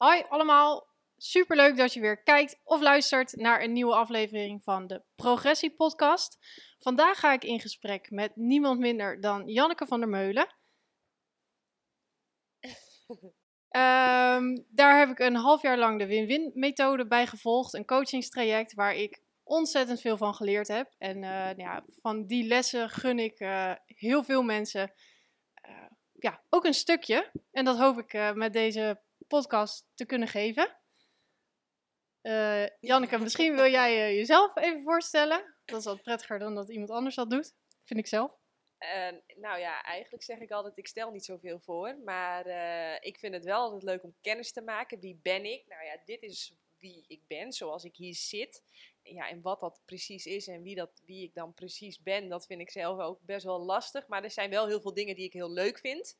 Hoi allemaal, superleuk dat je weer kijkt of luistert naar een nieuwe aflevering van de Progressie Podcast. Vandaag ga ik in gesprek met niemand minder dan Janneke van der Meulen. Ehm, daar heb ik een half jaar lang de win-win methode bij gevolgd, een coachingstraject waar ik ontzettend veel van geleerd heb. En eh, nou ja, van die lessen gun ik eh, heel veel mensen eh, ja, ook een stukje. En dat hoop ik met deze podcast te kunnen geven. Eh, Janneke, misschien wil jij eh, jezelf even voorstellen. Dat is wat prettiger dan dat iemand anders dat doet, vind ik zelf. Eh, nou ja, eigenlijk zeg ik altijd, ik stel niet zoveel voor. Maar ik vind het wel altijd leuk om kennis te maken. Wie ben ik? Nou ja, dit is wie ik ben, zoals ik hier zit. Ja, en wat dat precies is en wie, dat, wie ik dan precies ben, dat vind ik zelf ook best wel lastig. Maar er zijn wel heel veel dingen die ik heel leuk vind.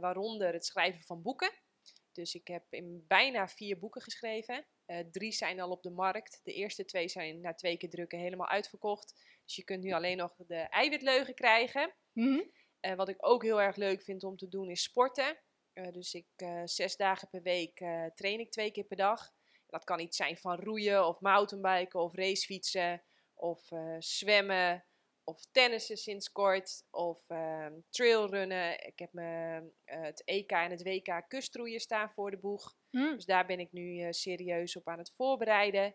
Waaronder het schrijven van boeken. Dus ik heb in bijna vier boeken geschreven. Eh, drie zijn al op de markt. De eerste twee zijn na twee keer drukken helemaal uitverkocht. Dus je kunt nu alleen nog de eiwitleugen krijgen. Mhm. Eh, wat ik ook heel erg leuk vind om te doen is sporten. Eh, dus ik zes dagen per week train ik twee keer per dag. Dat kan iets zijn van roeien of mountainbiken of racefietsen of zwemmen of tennissen sinds kort of ehm, trailrunnen. Ik heb me, eh, het EK en het WK kustroeien staan voor de boeg. Hm. Dus daar ben ik nu eh, serieus op aan het voorbereiden.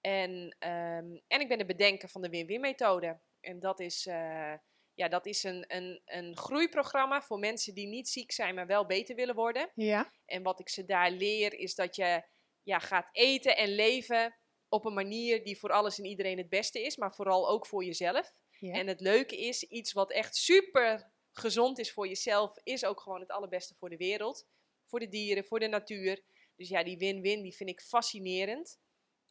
En, ehm, en ik ben de bedenker van de win-win methode. En dat is, eh, ja, dat is een, een, een groeiprogramma voor mensen die niet ziek zijn, maar wel beter willen worden. Ja. En wat ik ze daar leer is dat je ja, gaat eten en leven op een manier die voor alles en iedereen het beste is, maar vooral ook voor jezelf. Ja. En het leuke is, iets wat echt super gezond is voor jezelf, is ook gewoon het allerbeste voor de wereld. Voor de dieren, voor de natuur. Dus ja, die win-win, die vind ik fascinerend.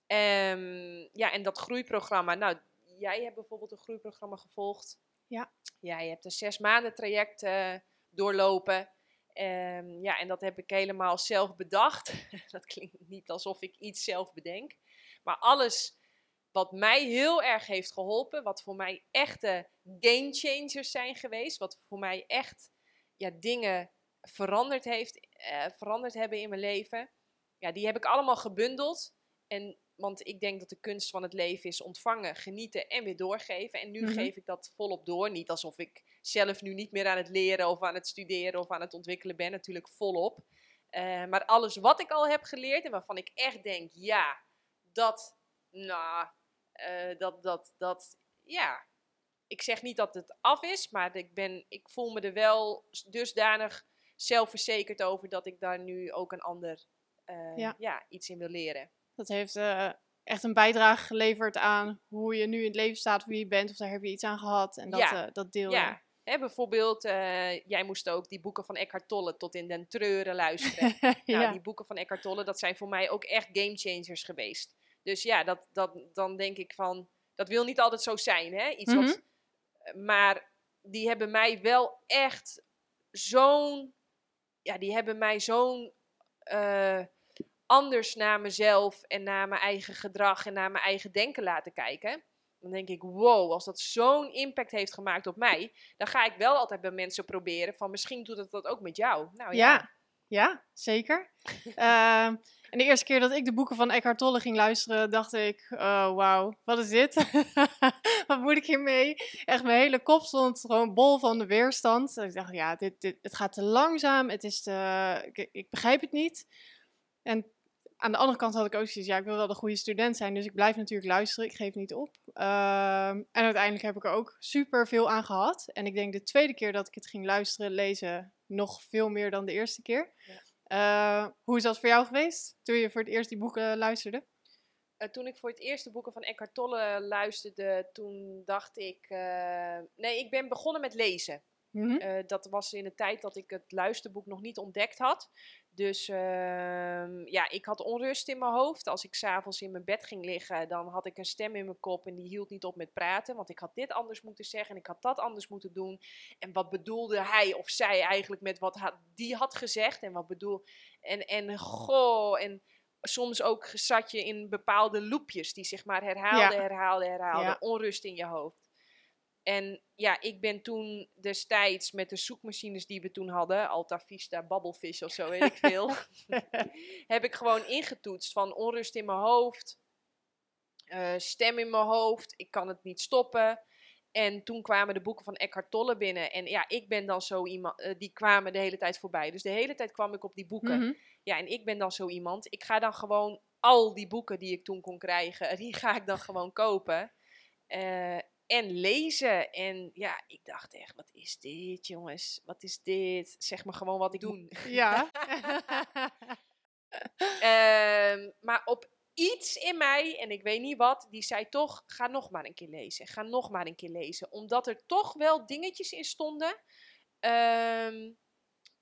Ehm, ja, en dat groeiprogramma. Nou, jij hebt bijvoorbeeld een groeiprogramma gevolgd. Ja. Jij hebt een zes maanden traject eh, doorlopen. Ehm, ja, en dat heb ik helemaal zelf bedacht. dat klinkt niet alsof ik iets zelf bedenk. Maar alles wat mij heel erg heeft geholpen, wat voor mij echte game changers zijn geweest, wat voor mij echt ja, dingen veranderd, heeft, eh, veranderd hebben in mijn leven, ja, die heb ik allemaal gebundeld. En, want ik denk dat de kunst van het leven is ontvangen, genieten en weer doorgeven. En nu Mhm. geef ik dat volop door. Niet alsof ik zelf nu niet meer aan het leren of aan het studeren of aan het ontwikkelen ben, natuurlijk volop. Eh, maar alles wat ik al heb geleerd en waarvan ik echt denk, ja, dat, nou, eh, dat, dat, dat, ja. Ik zeg niet dat het af is, maar ik, ben, ik voel me er wel dusdanig zelfverzekerd over dat ik daar nu ook een ander eh, Ja. ja. iets in wil leren. Dat heeft eh, echt een bijdrage geleverd aan hoe je nu in het leven staat, wie je bent, of daar heb je iets aan gehad. En dat, Ja. dat deel. Ja, hè, bijvoorbeeld, jij moest ook die boeken van Eckhart Tolle tot in den treuren luisteren. Nou, ja. die boeken van Eckhart Tolle, dat zijn voor mij ook echt game changers geweest. Dus ja, dat, dat, dan denk ik van, dat wil niet altijd zo zijn, hè? Iets Mhm. wat, maar die hebben mij wel echt zo'n, ja, die hebben mij zo'n eh, anders naar mezelf en naar mijn eigen gedrag en naar mijn eigen denken laten kijken. Dan denk ik, wow, als dat zo'n impact heeft gemaakt op mij, dan ga ik wel altijd bij mensen proberen van misschien doet het dat ook met jou. Nou ja, Ja, ja, zeker. Ehm, en de eerste keer dat ik de boeken van Eckhart Tolle ging luisteren, dacht ik, oh, wauw, wat is dit? wat moet ik hiermee? Echt, mijn hele kop stond gewoon bol van de weerstand. Ik dacht, ja, dit, dit, het gaat te langzaam, het is te, ik, begrijp het niet. En aan de andere kant had ik ook zoiets, ja, ik wil wel een goede student zijn, dus ik blijf natuurlijk luisteren, ik geef niet op. Ehm, en uiteindelijk heb ik er ook super veel aan gehad. En ik denk de tweede keer dat ik het ging luisteren, lezen, nog veel meer dan de eerste keer. Ja. Eh, hoe is dat voor jou geweest, toen je voor het eerst die boeken luisterde? Eh, toen ik voor het eerst de boeken van Eckhart Tolle luisterde, toen dacht ik, eh, nee, ik ben begonnen met lezen. Mhm. Dat was in de tijd dat ik het luisterboek nog niet ontdekt had. Dus ehm, ja, ik had onrust in mijn hoofd. Als ik s'avonds in mijn bed ging liggen, dan had ik een stem in mijn kop en die hield niet op met praten. Want ik had dit anders moeten zeggen en ik had dat anders moeten doen. En wat bedoelde hij of zij eigenlijk met wat ha- die had gezegd? En wat bedoel. En, en goh, en soms ook zat je in bepaalde loopjes die zich maar herhaalden, Ja. herhaalden, herhaalden. Ja. Onrust in je hoofd. En ja, ik ben toen destijds met de zoekmachines die we toen hadden, Alta Vista, Babbelfish of zo, weet ik veel, heb ik gewoon ingetoetst van onrust in mijn hoofd, eh, stem in mijn hoofd, ik kan het niet stoppen. En toen kwamen de boeken van Eckhart Tolle binnen. En ja, ik ben dan zo iemand, eh, die kwamen de hele tijd voorbij. Dus de hele tijd kwam ik op die boeken. Mhm. Ja, en ik ben dan zo iemand. Ik ga dan gewoon al die boeken die ik toen kon krijgen, die ga ik dan gewoon kopen. Eh, en lezen. En ja, ik dacht echt, wat is dit, jongens? Wat is dit? Zeg maar gewoon wat ik doe. Ja. Ehm, maar op iets in mij, en ik weet niet wat, die zei toch: ga nog maar een keer lezen. Ga nog maar een keer lezen. Omdat er toch wel dingetjes in stonden. ehm,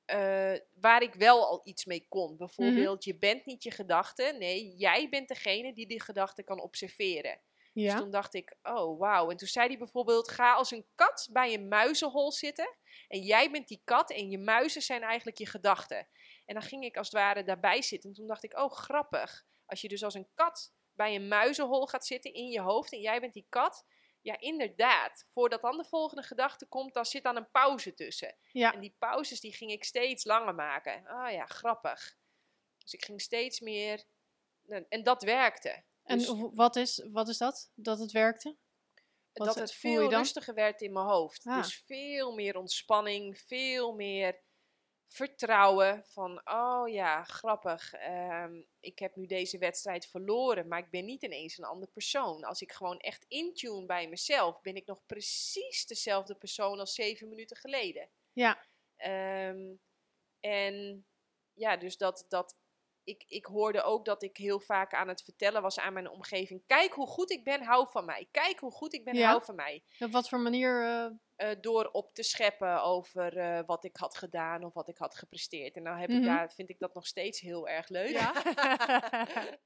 eh, waar ik wel al iets mee kon. Bijvoorbeeld, je bent niet je gedachte. Nee, jij bent degene die die gedachte kan observeren. Dus toen dacht ik, oh wauw. En toen zei hij bijvoorbeeld, ga als een kat bij een muizenhol zitten. En jij bent die kat en je muizen zijn eigenlijk je gedachten. En dan ging ik als het ware daarbij zitten. En toen dacht ik, oh grappig. Als je dus als een kat bij een muizenhol gaat zitten in je hoofd en jij bent die kat. Ja, inderdaad. Voordat dan de volgende gedachte komt, dan zit dan een pauze tussen. Ja. En die pauzes die ging ik steeds langer maken. Ah ja, grappig. Dus ik ging steeds meer... En dat werkte. En Dus- wat is, wat is dat? Dat het werkte? Wat dat het veel rustiger werd in mijn hoofd. Ah. Dus veel meer ontspanning, veel meer vertrouwen van, oh ja, grappig, ehm, ik heb nu deze wedstrijd verloren, maar ik ben niet ineens een ander persoon. Als ik gewoon echt intune bij mezelf, ben ik nog precies dezelfde persoon als zeven minuten geleden. Ja. Ehm, en ja, dus dat, dat ik, ik hoorde ook dat ik heel vaak aan het vertellen was aan mijn omgeving. Kijk hoe goed ik ben, hou van mij. Kijk hoe goed ik ben, Ja. hou van mij. Op wat voor manier? eh, Eh, door op te scheppen over eh, wat ik had gedaan of wat ik had gepresteerd. En nou heb Mhm. ik daar, vind ik dat nog steeds heel erg leuk. Ja.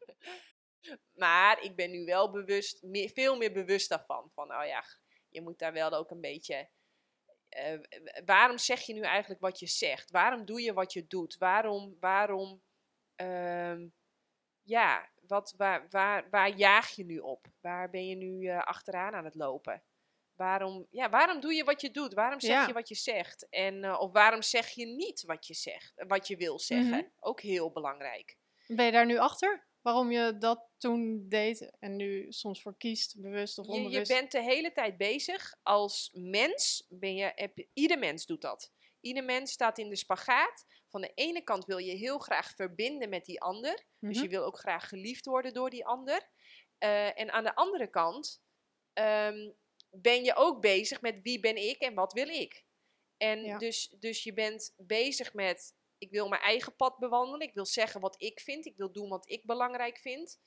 maar ik ben nu wel bewust, meer, veel meer bewust daarvan. Van, oh ja, je moet daar wel ook een beetje... waarom zeg je nu eigenlijk wat je zegt? Waarom doe je wat je doet? Waarom, waarom, ehm, ja, wat, waar, waar, waar jaag je nu op? Waar ben je nu eh, achteraan aan het lopen? Waarom, ja, waarom doe je wat je doet? Waarom zeg Ja. je wat je zegt? En, eh, of waarom zeg je niet wat je zegt, wat je wil zeggen? Mhm. Ook heel belangrijk. ben je daar nu achter? Waarom je dat toen deed en nu soms voor kiest, bewust of Je, je onbewust? bent de hele tijd bezig. Als mens ben je, heb, je- ieder mens doet dat. Ieder mens staat in de spagaat. Van de ene kant wil je heel graag verbinden met die ander. Dus Mhm. je wil ook graag geliefd worden door die ander. Eh, en aan de andere kant ehm, ben je ook bezig met wie ben ik en wat wil ik. En Ja. dus, dus je bent bezig met, ik wil mijn eigen pad bewandelen. Ik wil zeggen wat ik vind. Ik wil doen wat ik belangrijk vind.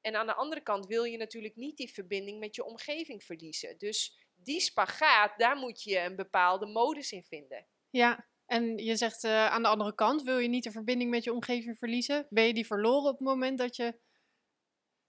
En aan de andere kant wil je natuurlijk niet die verbinding met je omgeving verliezen. Dus die spagaat, daar moet je een bepaalde modus in vinden. Ja, en je zegt eh, aan de andere kant, wil je niet de verbinding met je omgeving verliezen? Ben je die verloren op het moment dat je...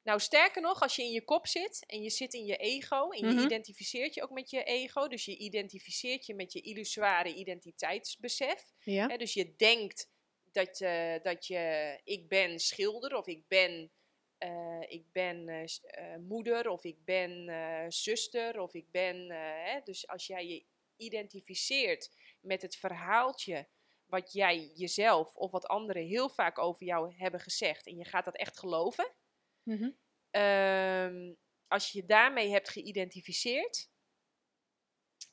Nou, sterker nog, als je in je kop zit en je zit in je ego en je Mhm. identificeert je ook met je ego, dus je identificeert je met je illusoire identiteitsbesef. Ja. Hè, dus je denkt dat, je dat je, ik ben schilder of ik ben, eh, ik ben eh, eh, moeder of ik ben eh, zuster of ik ben, eh, hè, dus als jij je identificeert met het verhaaltje wat jij jezelf of wat anderen heel vaak over jou hebben gezegd en je gaat dat echt geloven, Mhm. Ehm, als je je daarmee hebt geïdentificeerd.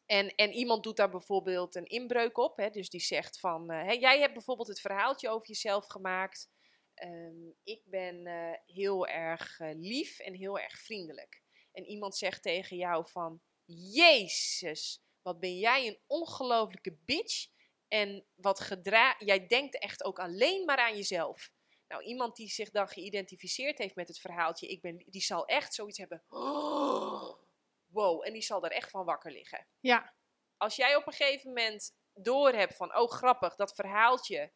En, en iemand doet daar bijvoorbeeld een inbreuk op. Hè, dus die zegt van. eh, hè, jij hebt bijvoorbeeld het verhaaltje over jezelf gemaakt. ehm, ik ben eh, heel erg eh, lief en heel erg vriendelijk. En iemand zegt tegen jou van. Jezus, wat ben jij een ongelofelijke bitch. En wat gedra jij denkt echt ook alleen maar aan jezelf. Nou, iemand die zich dan geïdentificeerd heeft met het verhaaltje, ik ben, die zal echt zoiets hebben. "Oh, wow, en die zal er echt van wakker liggen. Ja. Als jij op een gegeven moment doorhebt van, oh grappig, dat verhaaltje,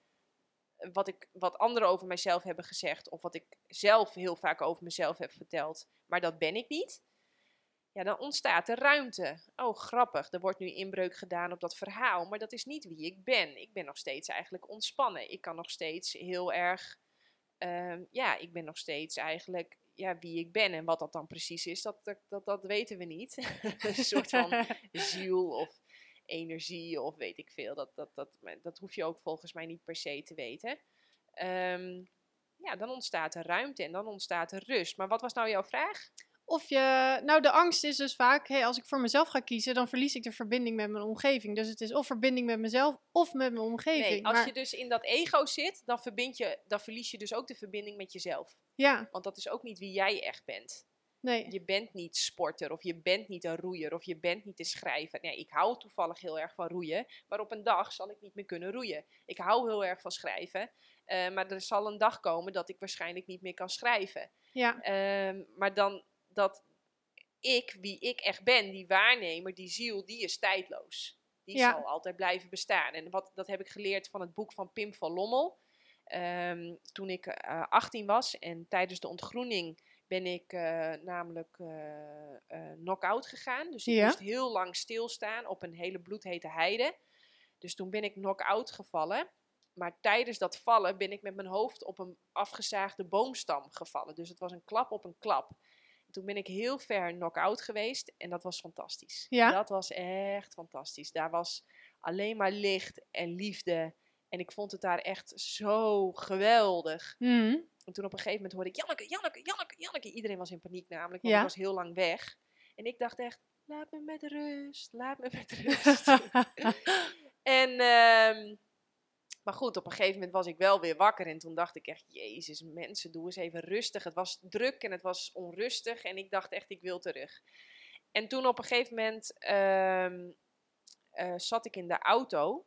eh, wat, ik, wat anderen over mijzelf hebben gezegd, of wat ik zelf heel vaak over mezelf heb verteld, maar dat ben ik niet. Ja, dan ontstaat er ruimte. Oh, grappig, er wordt nu inbreuk gedaan op dat verhaal, maar dat is niet wie ik ben. Ik ben nog steeds eigenlijk ontspannen. Ik kan nog steeds heel erg Ehm, ja, ik ben nog steeds eigenlijk ja, wie ik ben. En wat dat dan precies is, dat, dat, dat, dat weten we niet. een soort van ziel of energie of weet ik veel. Dat, dat, dat, dat hoef je ook volgens mij niet per se te weten. Ehm, ja, dan ontstaat er ruimte en dan ontstaat er rust. Maar wat was nou jouw vraag? Of je, nou de angst is dus vaak, hey, als ik voor mezelf ga kiezen, dan verlies ik de verbinding met mijn omgeving. Dus het is of verbinding met mezelf of met mijn omgeving. Nee, als Maar- je dus in dat ego zit, dan, verbind je, dan verlies je dus ook de verbinding met jezelf. Ja, Want dat is ook niet wie jij echt bent. nee. Je bent niet sporter, of je bent niet een roeier, of je bent niet een schrijver. Nee, ik hou toevallig heel erg van roeien, maar op een dag zal ik niet meer kunnen roeien. Ik hou heel erg van schrijven, eh, maar er zal een dag komen dat ik waarschijnlijk niet meer kan schrijven. Ja, Ehm, maar dan dat ik, wie ik echt ben, die waarnemer, die ziel, die is tijdloos. Die Ja. zal altijd blijven bestaan. En wat, dat heb ik geleerd van het boek van Pim van Lommel. Ehm, toen ik eh 18 was en tijdens de ontgroening ben ik eh, namelijk eh eh, knock-out gegaan. Dus ik Ja. moest heel lang stilstaan op een hele bloedhete heide. Dus toen ben ik knock-out gevallen. Maar tijdens dat vallen ben ik met mijn hoofd op een afgezaagde boomstam gevallen. Dus het was een klap op een klap. En toen ben ik heel ver knock-out geweest en dat was fantastisch. Ja? Dat was echt fantastisch. Daar was alleen maar licht en liefde. En ik vond het daar echt zo geweldig. Mhm. En toen op een gegeven moment hoorde ik Janneke, Janneke, Janneke, Janneke. Iedereen was in paniek namelijk, want Ja. ik was heel lang weg. En ik dacht echt, laat me met rust, laat me met rust. en, ehm, maar goed, op een gegeven moment was ik wel weer wakker. En toen dacht ik echt, jezus mensen, doe eens even rustig. Het was druk en het was onrustig. En ik dacht echt, ik wil terug. En toen op een gegeven moment ehm, eh, zat ik in de auto.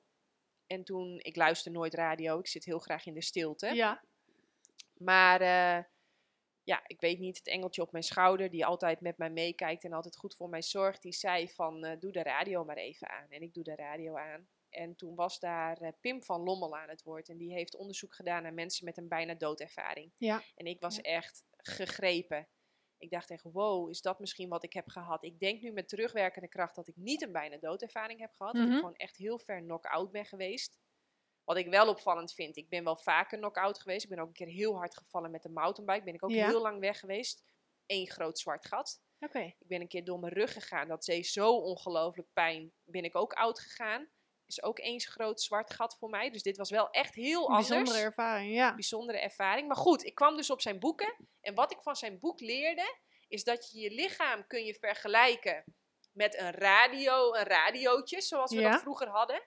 En toen, ik luister nooit radio, ik zit heel graag in de stilte. ja, Maar eh, ja, ik weet niet, het engeltje op mijn schouder, die altijd met mij meekijkt en altijd goed voor mij zorgt, die zei van eh, doe de radio maar even aan. En ik doe de radio aan. En toen was daar eh, Pim van Lommel aan het woord. En die heeft onderzoek gedaan naar mensen met een bijna doodervaring. ja, En ik was Ja. echt gegrepen. Ik dacht echt, wow, is dat misschien wat ik heb gehad? Ik denk nu met terugwerkende kracht dat ik niet een bijna doodervaring heb gehad. Dat Mhm. ik gewoon echt heel ver knock-out ben geweest. Wat ik wel opvallend vind, ik ben wel vaker knock-out geweest. Ik ben ook een keer heel hard gevallen met de mountainbike. Ben ik ook Ja. heel lang weg geweest. Eén groot zwart gat. oké. Ik ben een keer door mijn rug gegaan. Dat deed zo ongelooflijk pijn. Ben ik ook oud gegaan. Is ook eens groot zwart gat voor mij. Dus dit was wel echt heel anders bijzondere ervaring, ja. bijzondere ervaring. Maar goed, ik kwam dus op zijn boeken. En wat ik van zijn boek leerde, is dat je je lichaam kun je vergelijken met een radio, een radiootje, zoals we Ja. dat vroeger hadden.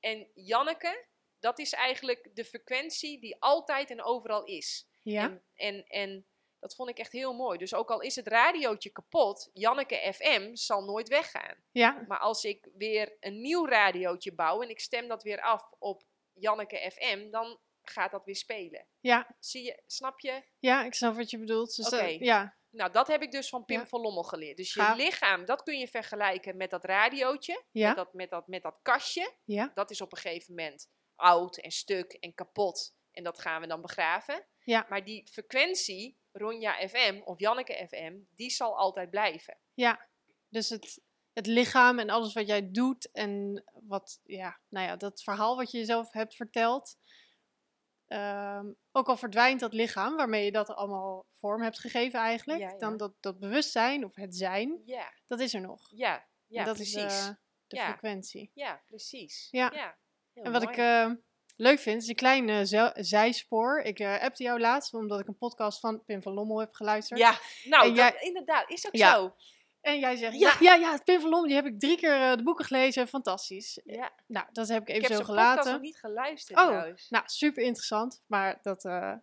En Janneke, dat is eigenlijk de frequentie die altijd en overal is. Ja, En, en, en dat vond ik echt heel mooi. Dus ook al is het radiootje kapot, Janneke FM zal nooit weggaan. ja, Maar als ik weer een nieuw radiootje bouw en ik stem dat weer af op Janneke FM, dan gaat dat weer spelen. ja, Zie je, snap je? ja, ik snap wat je bedoelt. Dus dat- ja, Nou, dat heb ik dus van Pim Ja. van Lommel geleerd. Dus je Gaaf. lichaam, dat kun je vergelijken met dat radiootje, ja, met, dat, met, dat, met dat kastje. ja, Dat is op een gegeven moment oud en stuk en kapot. En dat gaan we dan begraven. Ja. Maar die frequentie, Ronja FM of Janneke FM, die zal altijd blijven. ja. Dus het, het lichaam en alles wat jij doet en wat, ja, nou ja, dat verhaal wat je jezelf hebt verteld. ehm, ook al verdwijnt dat lichaam waarmee je dat allemaal vorm hebt gegeven eigenlijk, Ja, ja. dan dat, dat bewustzijn of het zijn, Ja, dat is er nog. ja, ja, en dat precies. is de, de Ja. frequentie. Ja, precies. Ja. En wat mooi. ik eh, leuk vind, is een klein eh, zijspoor. Ik eh appte jou laatst, omdat ik een podcast van Pim van Lommel heb geluisterd. Ja, nou, dat, inderdaad, is ook Ja. zo. En jij zegt, Ja. ja, ja, ja, Pim van Lommel, die heb ik drie keer eh, de boeken gelezen, fantastisch. Ja. Nou, dat heb ik Ik even heb zo zijn podcast gelaten. nog niet geluisterd Oh. Nou, super interessant, maar dat, Ja,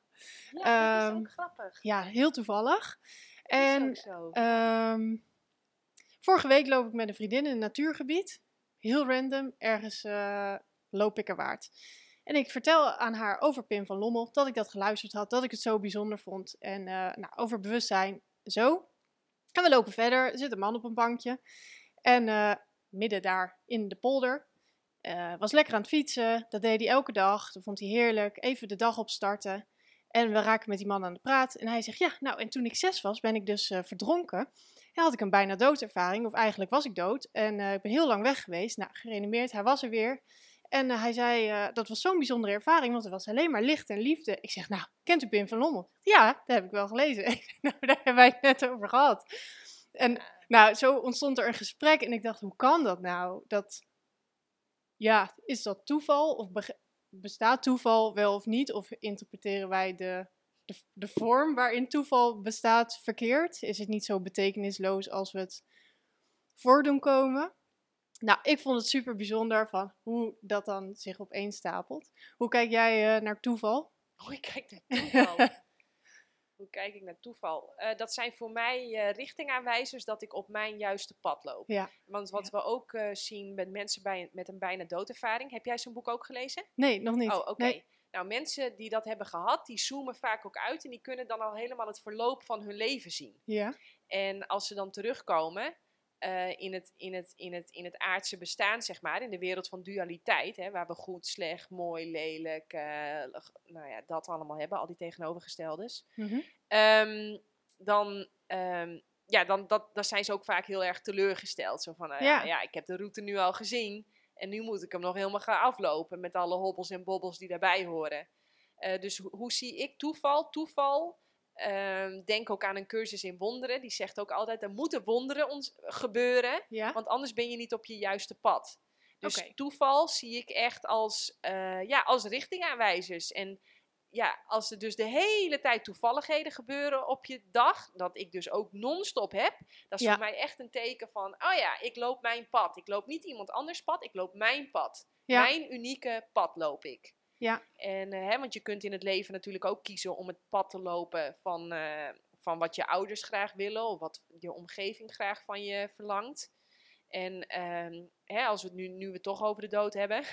dat is ehm, ook grappig. ja, heel toevallig. Is En ook zo. ehm, vorige week loop ik met een vriendin in een natuurgebied. Heel random, ergens loop ik er waard. En ik vertel aan haar over Pim van Lommel, dat ik dat geluisterd had, dat ik het zo bijzonder vond. En eh, nou, over bewustzijn, zo. En we lopen verder, er zit een man op een bankje. En eh, midden daar in de polder, eh, was lekker aan het fietsen. Dat deed hij elke dag, dat vond hij heerlijk. Even de dag opstarten. En we raken met die man aan de praat. En hij zegt, ja, nou, en toen ik zes was, ben ik dus verdronken. En had ik een bijna doodervaring, of eigenlijk was ik dood. En ik ben heel lang weg geweest. Nou, gereanimeerd, hij was er weer. En eh, hij zei, eh, dat was zo'n bijzondere ervaring, want het was alleen maar licht en liefde. Ik zeg, nou, kent u Pim van Lommel? Ja, dat heb ik wel gelezen. nou, daar hebben wij het net over gehad. En nou, zo ontstond er een gesprek en ik dacht, hoe kan dat nou? Dat, ja, is dat toeval of bestaat toeval wel of niet? Of interpreteren wij de, de vorm waarin toeval bestaat verkeerd? Is het niet zo betekenisloos als we het voordoen komen? Nou, ik vond het super bijzonder van hoe dat dan zich opeenstapelt. Hoe kijk jij eh, naar toeval? Hoe ik kijk naar toeval. Hoe kijk ik naar toeval? Eh, dat zijn voor mij eh, richtingaanwijzers dat ik op mijn juiste pad loop. Ja. Want wat we ook zien met mensen bij, met een bijna doodervaring. Heb jij zo'n boek ook gelezen? Nee, nog niet. Oh, oké. Nee. Nou, mensen die dat hebben gehad, die zoomen vaak ook uit en die kunnen dan al helemaal het verloop van hun leven zien. Ja, En als ze dan terugkomen eh, in, het, in, het, in, het, in het aardse bestaan, zeg maar, in de wereld van dualiteit, hè, waar we goed, slecht, mooi, lelijk, eh, nou ja, dat allemaal hebben, al die tegenovergesteldes. Mhm. Ehm, dan, ehm, ja, dan, dat, dan zijn ze ook vaak heel erg teleurgesteld. Zo van, nou ja. Ik heb de route nu al gezien en nu moet ik hem nog helemaal gaan aflopen met alle hobbels en bobbels die daarbij horen. Eh, dus ho- hoe zie ik toeval? Toeval. Ehm, denk ook aan een cursus in wonderen. Die zegt ook altijd: er moeten wonderen ons gebeuren, ja. want anders ben je niet op je juiste pad. Dus toeval zie ik echt als, eh, ja, als richtingaanwijzers. En ja, als er dus de hele tijd toevalligheden gebeuren op je dag, dat ik dus ook non-stop heb, dat is Ja. voor mij echt een teken van, oh ja, ik loop mijn pad. Ik loop niet iemand anders pad, ik loop mijn pad. Ja. Mijn unieke pad loop ik. Ja. En, eh, hè, want je kunt in het leven natuurlijk ook kiezen om het pad te lopen van, eh, van wat je ouders graag willen of wat je omgeving graag van je verlangt. En ehm, hè, als we het nu, nu we het toch over de dood hebben,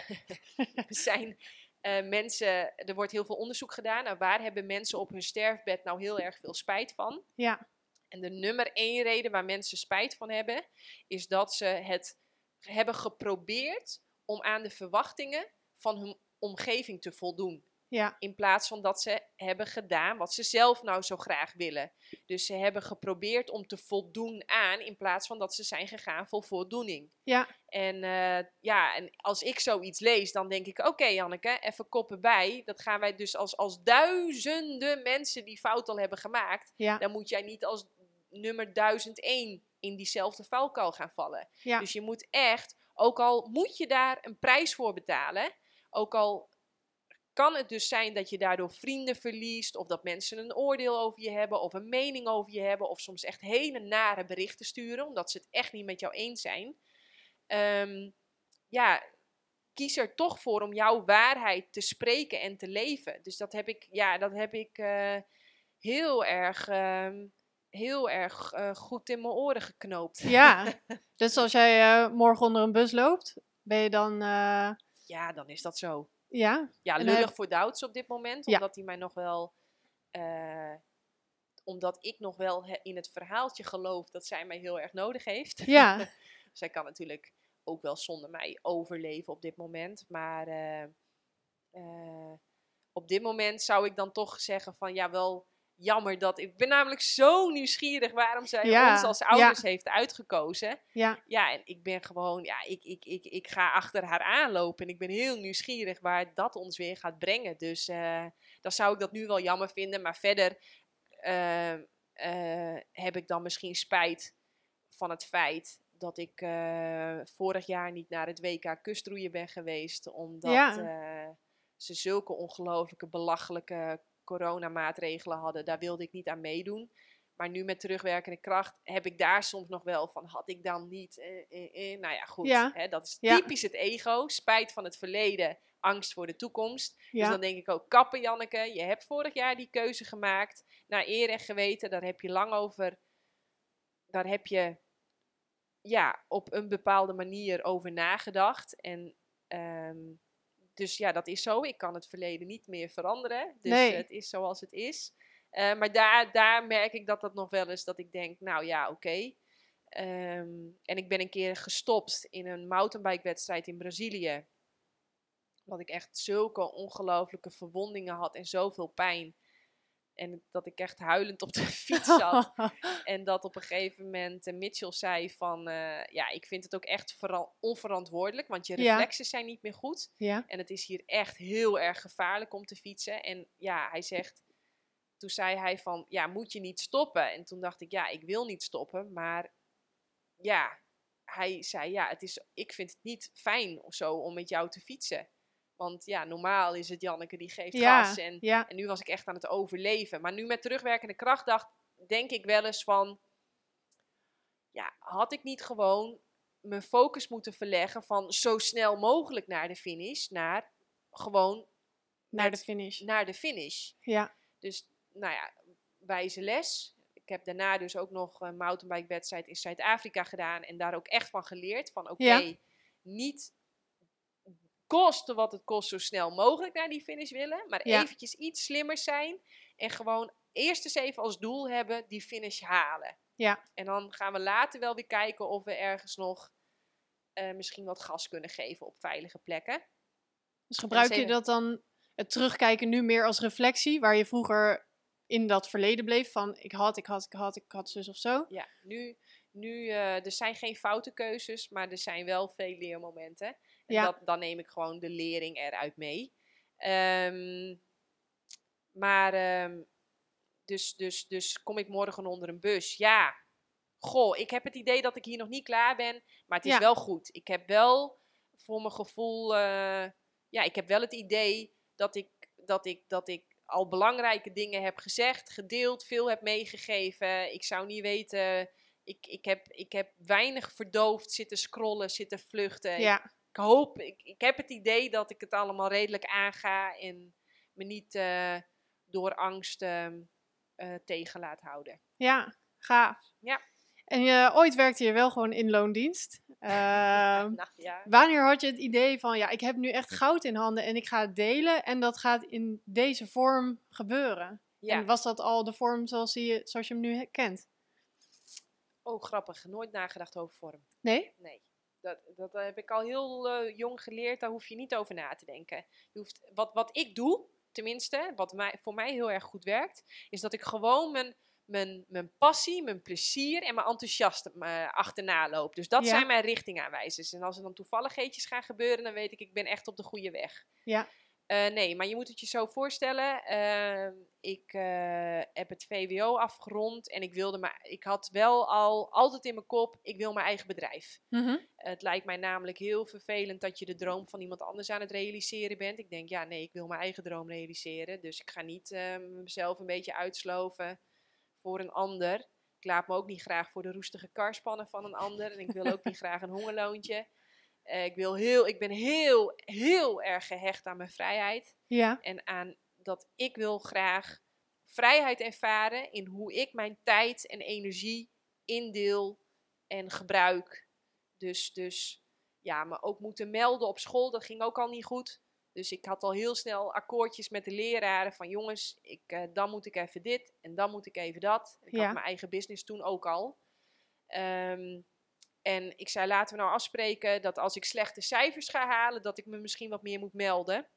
zijn eh, mensen, er wordt heel veel onderzoek gedaan naar waar hebben mensen op hun sterfbed nou heel erg veel spijt van. Ja. En de nummer één reden waar mensen spijt van hebben, is dat ze het hebben geprobeerd om aan de verwachtingen van hun omgeving te voldoen. Ja. In plaats van dat ze hebben gedaan wat ze zelf nou zo graag willen. Dus ze hebben geprobeerd om te voldoen aan, in plaats van dat ze zijn gegaan voor voldoening. Ja. En eh, ja, en als ik zoiets lees, dan denk ik: oké, Janneke, even koppen bij. Dat gaan wij dus als, als duizenden mensen die fout al hebben gemaakt. Ja. Dan moet jij niet als nummer 1001 in diezelfde vuilkuil gaan vallen. Ja. Dus je moet echt, ook al moet je daar een prijs voor betalen, ook al kan het dus zijn dat je daardoor vrienden verliest, of dat mensen een oordeel over je hebben, of een mening over je hebben, of soms echt hele nare berichten sturen, omdat ze het echt niet met jou eens zijn. Ehm, ja, kies er toch voor om jouw waarheid te spreken en te leven. Dus dat heb ik, ja, dat heb ik eh, heel erg, ehm, heel erg eh, goed in mijn oren geknoopt. Ja. dus als jij eh, morgen onder een bus loopt, ben je dan... eh, Ja, dan is dat zo. ja? Ja, lullig heb- voor Douds op dit moment. Ja. Omdat hij mij nog wel. eh, omdat ik nog wel he- in het verhaaltje geloof dat zij mij heel erg nodig heeft. Ja. zij kan natuurlijk ook wel zonder mij overleven op dit moment. Maar eh, eh, op dit moment zou ik dan toch zeggen van ja, wel jammer dat... Ik ben namelijk zo nieuwsgierig waarom zij Ja, ons als ja. ouders heeft uitgekozen. Ja. Ja, en ik ben gewoon, ja, ik, ik, ik, ik ga achter haar aanlopen en ik ben heel nieuwsgierig waar dat ons weer gaat brengen. Dus eh, dan zou ik dat nu wel jammer vinden, maar verder eh, eh, heb ik dan misschien spijt van het feit dat ik vorig jaar niet naar het WK kustroeien ben geweest, omdat Ja. ze zulke ongelooflijke belachelijke coronamaatregelen hadden. Daar wilde ik niet aan meedoen. Maar nu met terugwerkende kracht heb ik daar soms nog wel van, had ik dan niet, eh, eh, eh. nou ja, goed. Ja. Hè, dat is Ja. typisch het ego, spijt van het verleden, angst voor de toekomst. Dus dan denk ik ook, kappen Janneke, je hebt vorig jaar die keuze gemaakt. Naar eer en geweten, daar heb je lang over, daar heb je ja, op een bepaalde manier over nagedacht. En ehm, dus ja, dat is zo. Ik kan het verleden niet meer veranderen. Dus Nee. het is zoals het is. Eh, maar daar, daar merk ik dat dat nog wel eens, dat ik denk, nou ja, oké. Ehm, en ik ben een keer gestopt in een mountainbike-wedstrijd in Brazilië. Dat ik echt zulke ongelooflijke verwondingen had en zoveel pijn. En dat ik echt huilend op de fiets zat. en dat op een gegeven moment eh, Mitchell zei van... eh, ja, ik vind het ook echt vera- onverantwoordelijk. Want je Ja. reflexen zijn niet meer goed. ja. En het is hier echt heel erg gevaarlijk om te fietsen. En ja, hij zegt... Toen zei hij van, ja, moet je niet stoppen? En toen dacht ik, ja, ik wil niet stoppen. Maar ja, hij zei, ja, het is, ik vind het niet fijn of zo om met jou te fietsen. Want ja, normaal is het Janneke die geeft Ja, gas. En, ja. en nu was ik echt aan het overleven. Maar nu met terugwerkende kracht dacht, denk ik wel eens van... Ja, had ik niet gewoon mijn focus moeten verleggen van zo snel mogelijk naar de finish, naar gewoon Naar met- de finish. naar de finish. Ja, Dus, nou ja, wijze les. Ik heb daarna dus ook nog een mountainbike wedstrijd in Zuid-Afrika gedaan en daar ook echt van geleerd. Van oké, Ja. niet kosten wat het kost zo snel mogelijk naar die finish willen, maar Ja. eventjes iets slimmer zijn en gewoon eerst eens even als doel hebben die finish halen. Ja. En dan gaan we later wel weer kijken of we ergens nog eh, misschien wat gas kunnen geven op veilige plekken. dus gebruik je dat dan, het terugkijken nu meer als reflectie, waar je vroeger in dat verleden bleef van ik had, ik had, ik had, ik had zus of zo. Ja, nu, nu eh, er zijn geen foute keuzes, maar er zijn wel veel leermomenten. Ja. dat, dan neem ik gewoon de lering eruit mee. Ehm, maar, ehm, dus, dus, dus kom ik morgen onder een bus? Ja. Goh, ik heb het idee dat ik hier nog niet klaar ben, maar het is Ja. wel goed. Ik heb wel voor mijn gevoel, eh, ja, ik heb wel het idee dat ik, dat ik, dat ik al belangrijke dingen heb gezegd, gedeeld, veel heb meegegeven. Ik zou niet weten. Ik, ik, heb, ik heb weinig verdoofd zitten scrollen, zitten vluchten. Ja, ik hoop, ik, ik heb het idee dat ik het allemaal redelijk aanga en me niet eh, door angst eh, tegen laat houden. ja, gaaf. Ja. En je, ooit werkte je wel gewoon in loondienst. Ehm, Nou, ja. Wanneer had je het idee van, ja, ik heb nu echt goud in handen en ik ga het delen en dat gaat in deze vorm gebeuren? ja. En was dat al de vorm zoals je, zoals je hem nu kent? Oh, grappig. Nooit nagedacht over vorm. Nee? Nee. Dat, dat heb ik al heel eh, jong geleerd. Daar hoef je niet over na te denken. Je hoeft, wat, wat ik doe, tenminste, wat mij, voor mij heel erg goed werkt, is dat ik gewoon mijn, mijn, mijn passie, mijn plezier en mijn enthousiasme eh, achterna loop. Dus dat Ja. zijn mijn richtingaanwijzers. En als er dan toevalligheidjes gaan gebeuren, dan weet ik, ik ben echt op de goede weg. Ja. Eh, nee, maar je moet het je zo voorstellen. ehm, ik eh, heb het VWO afgerond en ik wilde maar, ik had wel al altijd in mijn kop, ik wil mijn eigen bedrijf. Mhm. Het lijkt mij namelijk heel vervelend dat je de droom van iemand anders aan het realiseren bent. Ik denk, ja, nee, ik wil mijn eigen droom realiseren. Dus ik ga niet eh, mezelf een beetje uitsloven voor een ander. Ik laat me ook niet graag voor de roestige kar spannen van een ander. En ik wil ook niet graag een hongerloontje. Eh, ik, wil heel, ik ben heel, heel erg gehecht aan mijn vrijheid. Ja, En aan dat ik wil graag vrijheid ervaren in hoe ik mijn tijd en energie indeel en gebruik. Dus, dus ja, me ook moeten melden op school, dat ging ook al niet goed. Dus ik had al heel snel akkoordjes met de leraren van jongens, ik, eh, dan moet ik even dit en dan moet ik even dat. Ik Ja. had mijn eigen business toen ook al. Ehm, en ik zei laten we nou afspreken dat als ik slechte cijfers ga halen, dat ik me misschien wat meer moet melden.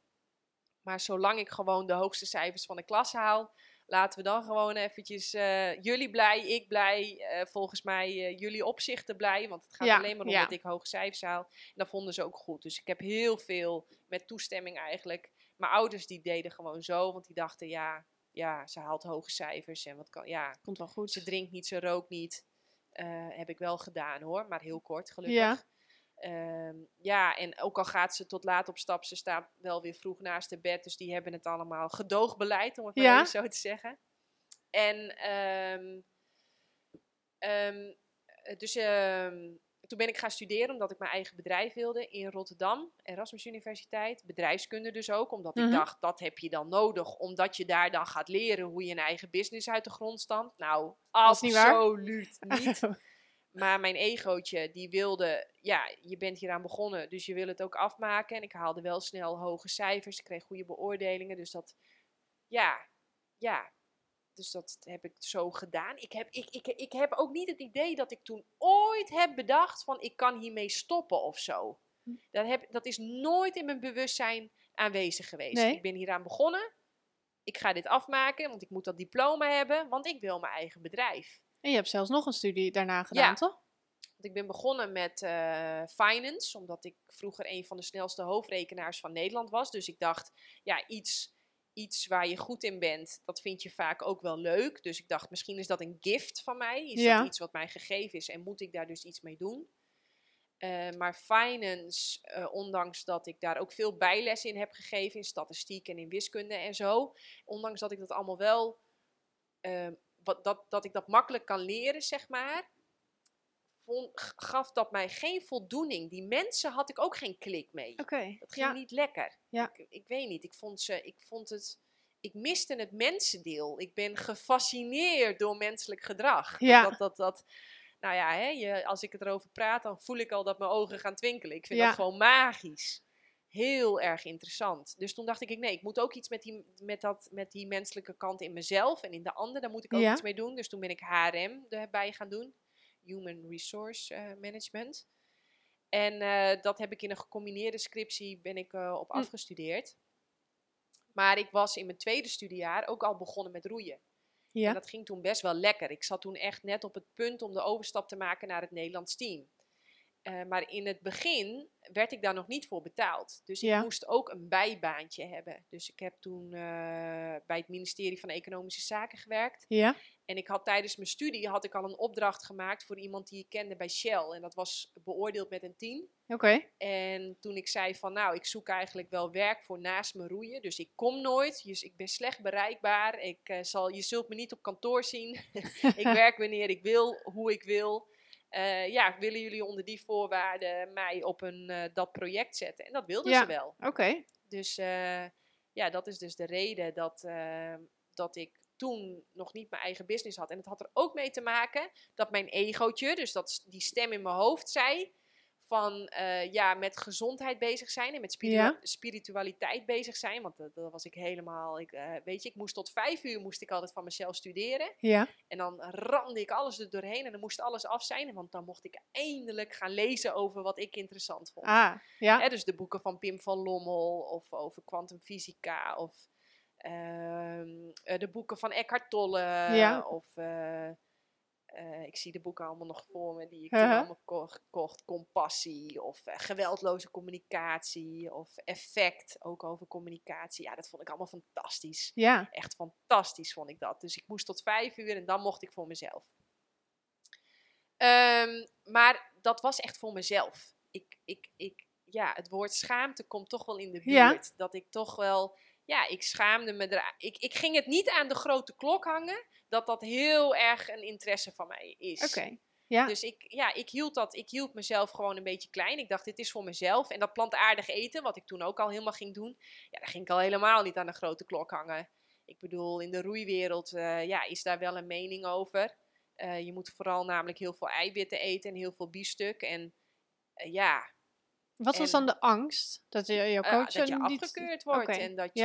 Maar zolang ik gewoon de hoogste cijfers van de klas haal, laten we dan gewoon eventjes eh, jullie blij, ik blij, eh, volgens mij eh, jullie opzichten blij. Want het gaat Ja, alleen maar om ja. dat ik hoge cijfers haal. En dat vonden ze ook goed. Dus ik heb heel veel met toestemming eigenlijk. Mijn ouders die deden gewoon zo, want die dachten ja, ja ze haalt hoge cijfers. En wat kan, ja, komt wel goed. ze drinkt niet, ze rookt niet. Eh, heb ik wel gedaan hoor, maar heel kort gelukkig. Ja. Ehm, ja, en ook al gaat ze tot laat op stap, ze staat wel weer vroeg naast de bed. Dus die hebben het allemaal gedoogbeleid, om het maar Ja. even zo te zeggen. En ehm, ehm, eh, dus ehm, toen ben ik gaan studeren omdat ik mijn eigen bedrijf wilde in Rotterdam, Erasmus Universiteit. Bedrijfskunde dus ook, omdat Mhm. ik dacht dat heb je dan nodig, omdat je daar dan gaat leren hoe je een eigen business uit de grond stampt. Nou, absoluut niet. Maar mijn egootje, die wilde, ja, je bent hieraan begonnen, dus je wil het ook afmaken. En ik haalde wel snel hoge cijfers, ik kreeg goede beoordelingen. Dus dat, ja, ja. Dus dat heb ik zo gedaan. Ik heb, ik, ik, ik heb ook niet het idee dat ik toen ooit heb bedacht van ik kan hiermee stoppen of zo. Hm. Dat, heb, dat is nooit in mijn bewustzijn aanwezig geweest. Nee. Ik ben hieraan begonnen. ik ga dit afmaken, want ik moet dat diploma hebben, want ik wil mijn eigen bedrijf. En je hebt zelfs nog een studie daarna gedaan, Ja. toch? Want ik ben begonnen met eh, finance, omdat ik vroeger een van de snelste hoofdrekenaars van Nederland was. Dus ik dacht, ja, iets, iets waar je goed in bent, dat vind je vaak ook wel leuk. Dus ik dacht, misschien is dat een gift van mij. Is Ja. dat iets wat mij gegeven is en moet ik daar dus iets mee doen? Eh, maar finance, eh, ondanks dat ik daar ook veel bijles in heb gegeven, in statistiek en in wiskunde en zo, ondanks dat ik dat allemaal wel, eh, wat, dat, dat ik dat makkelijk kan leren, zeg maar, vond, gaf dat mij geen voldoening. Die mensen had ik ook geen klik mee. Oké. Dat ging Ja. niet lekker. Ja. Ik, ik weet niet, ik vond, ze, ik vond het, ik miste het mensendeel. Ik ben gefascineerd door menselijk gedrag. Ja. Dat, dat, dat, nou ja, hè, je, als ik het erover praat, dan voel ik al dat mijn ogen gaan twinkelen. Ik vind Ja. dat gewoon magisch. Heel erg interessant. Dus toen dacht ik, nee, ik moet ook iets met die, met dat, met die menselijke kant in mezelf en in de ander. Daar moet ik ook Ja. iets mee doen. Dus toen ben ik HRM erbij gaan doen. Human Resource eh, Management. En eh, dat heb ik in een gecombineerde scriptie ben ik, eh, op Hm. afgestudeerd. Maar ik was in mijn tweede studiejaar ook al begonnen met roeien. En Ja. dat ging toen best wel lekker. Ik zat toen echt net op het punt om de overstap te maken naar het Nederlands team. Eh, maar in het begin werd ik daar nog niet voor betaald. Dus ik moest ook een bijbaantje hebben. Dus ik heb toen eh, bij het ministerie van Economische Zaken gewerkt. Ja. En ik had tijdens mijn studie had ik al een opdracht gemaakt voor iemand die ik kende bij Shell. En dat was beoordeeld met een 10. Oké. En toen ik zei van nou, ik zoek eigenlijk wel werk voor naast me roeien. Dus ik kom nooit, dus ik ben slecht bereikbaar. Ik, eh, zal, je zult me niet op kantoor zien. ik werk wanneer ik wil, hoe ik wil. Eh, ja, willen jullie onder die voorwaarden mij op een, eh, dat project zetten? En dat wilden Ja. ze wel. Oké. Dus eh, ja, dat is dus de reden dat, dat ik toen nog niet mijn eigen business had. En het had er ook mee te maken dat mijn egootje, dus dat die stem in mijn hoofd zei van eh, ja, met gezondheid bezig zijn en met spiritu- Ja. spiritualiteit bezig zijn. Want dat, dat was ik helemaal, ik, eh, weet je, ik moest tot vijf uur moest ik altijd van mezelf studeren. Ja. En dan ramde ik alles er doorheen en dan moest alles af zijn. Want dan mocht ik eindelijk gaan lezen over wat ik interessant vond. Ah. Ja. Hè, dus de boeken van Pim van Lommel of over kwantumfysica of ehm, eh, de boeken van Eckhart Tolle Ja. of eh, ik zie de boeken allemaal nog voor me die ik Uh-huh. allemaal ko- gekocht. Compassie of eh, geweldloze communicatie of effect ook over communicatie. Ja, dat vond ik allemaal fantastisch. Ja. Echt fantastisch vond ik dat. Dus ik moest tot vijf uur en dan mocht ik voor mezelf. Ehm, maar dat was echt voor mezelf. Ik, ik, ik, ja, het woord schaamte komt toch wel in de Ja. buurt. Dat ik toch wel, ja, ik schaamde me er. Ik, ik ging het niet aan de grote klok hangen dat dat heel erg een interesse van mij is. Oké. Ja. Dus ik, ja, ik, hield dat, ik hield mezelf gewoon een beetje klein. Ik dacht, dit is voor mezelf. En dat plantaardig eten, wat ik toen ook al helemaal ging doen, ja, daar ging ik al helemaal niet aan de grote klok hangen. Ik bedoel, in de roeiwereld eh, ja, is daar wel een mening over. Eh, je moet vooral namelijk heel veel eiwitten eten en heel veel biefstuk. En eh, ja, Wat was dan de angst? Dat je jouw eh, coach dat je niet... afgekeurd wordt en dat je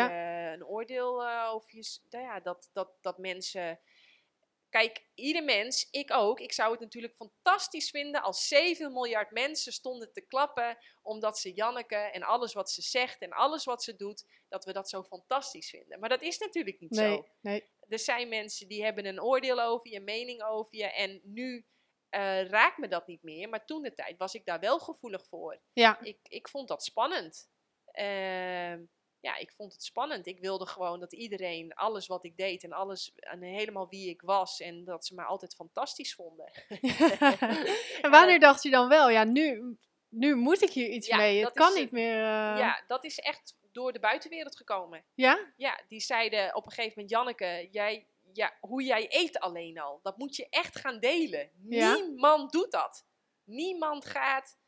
een oordeel over je... Nou ja, dat, dat, dat mensen... Kijk, ieder mens, ik ook, ik zou het natuurlijk fantastisch vinden als 7 miljard mensen stonden te klappen omdat ze Janneke en alles wat ze zegt en alles wat ze doet, dat we dat zo fantastisch vinden. Maar dat is natuurlijk niet Nee. zo. Nee. Er zijn mensen die hebben een oordeel over je, een mening over je en nu eh, raakt me dat niet meer. Maar toen de tijd was ik daar wel gevoelig voor Ja. ik, ik vond dat spannend. Ehm, ja, ik vond het spannend. Ik wilde gewoon dat iedereen alles wat ik deed en alles en helemaal wie ik was en dat ze me altijd fantastisch vonden. en wanneer dacht je dan wel, ja, nu, nu moet ik hier iets Ja, mee. Het kan is, niet meer... eh, Ja, dat is echt door de buitenwereld gekomen. Ja? Ja, die zeiden op een gegeven moment, Janneke, jij, ja, hoe jij eet alleen al, dat moet je echt gaan delen. Ja. Niemand doet dat. Niemand gaat,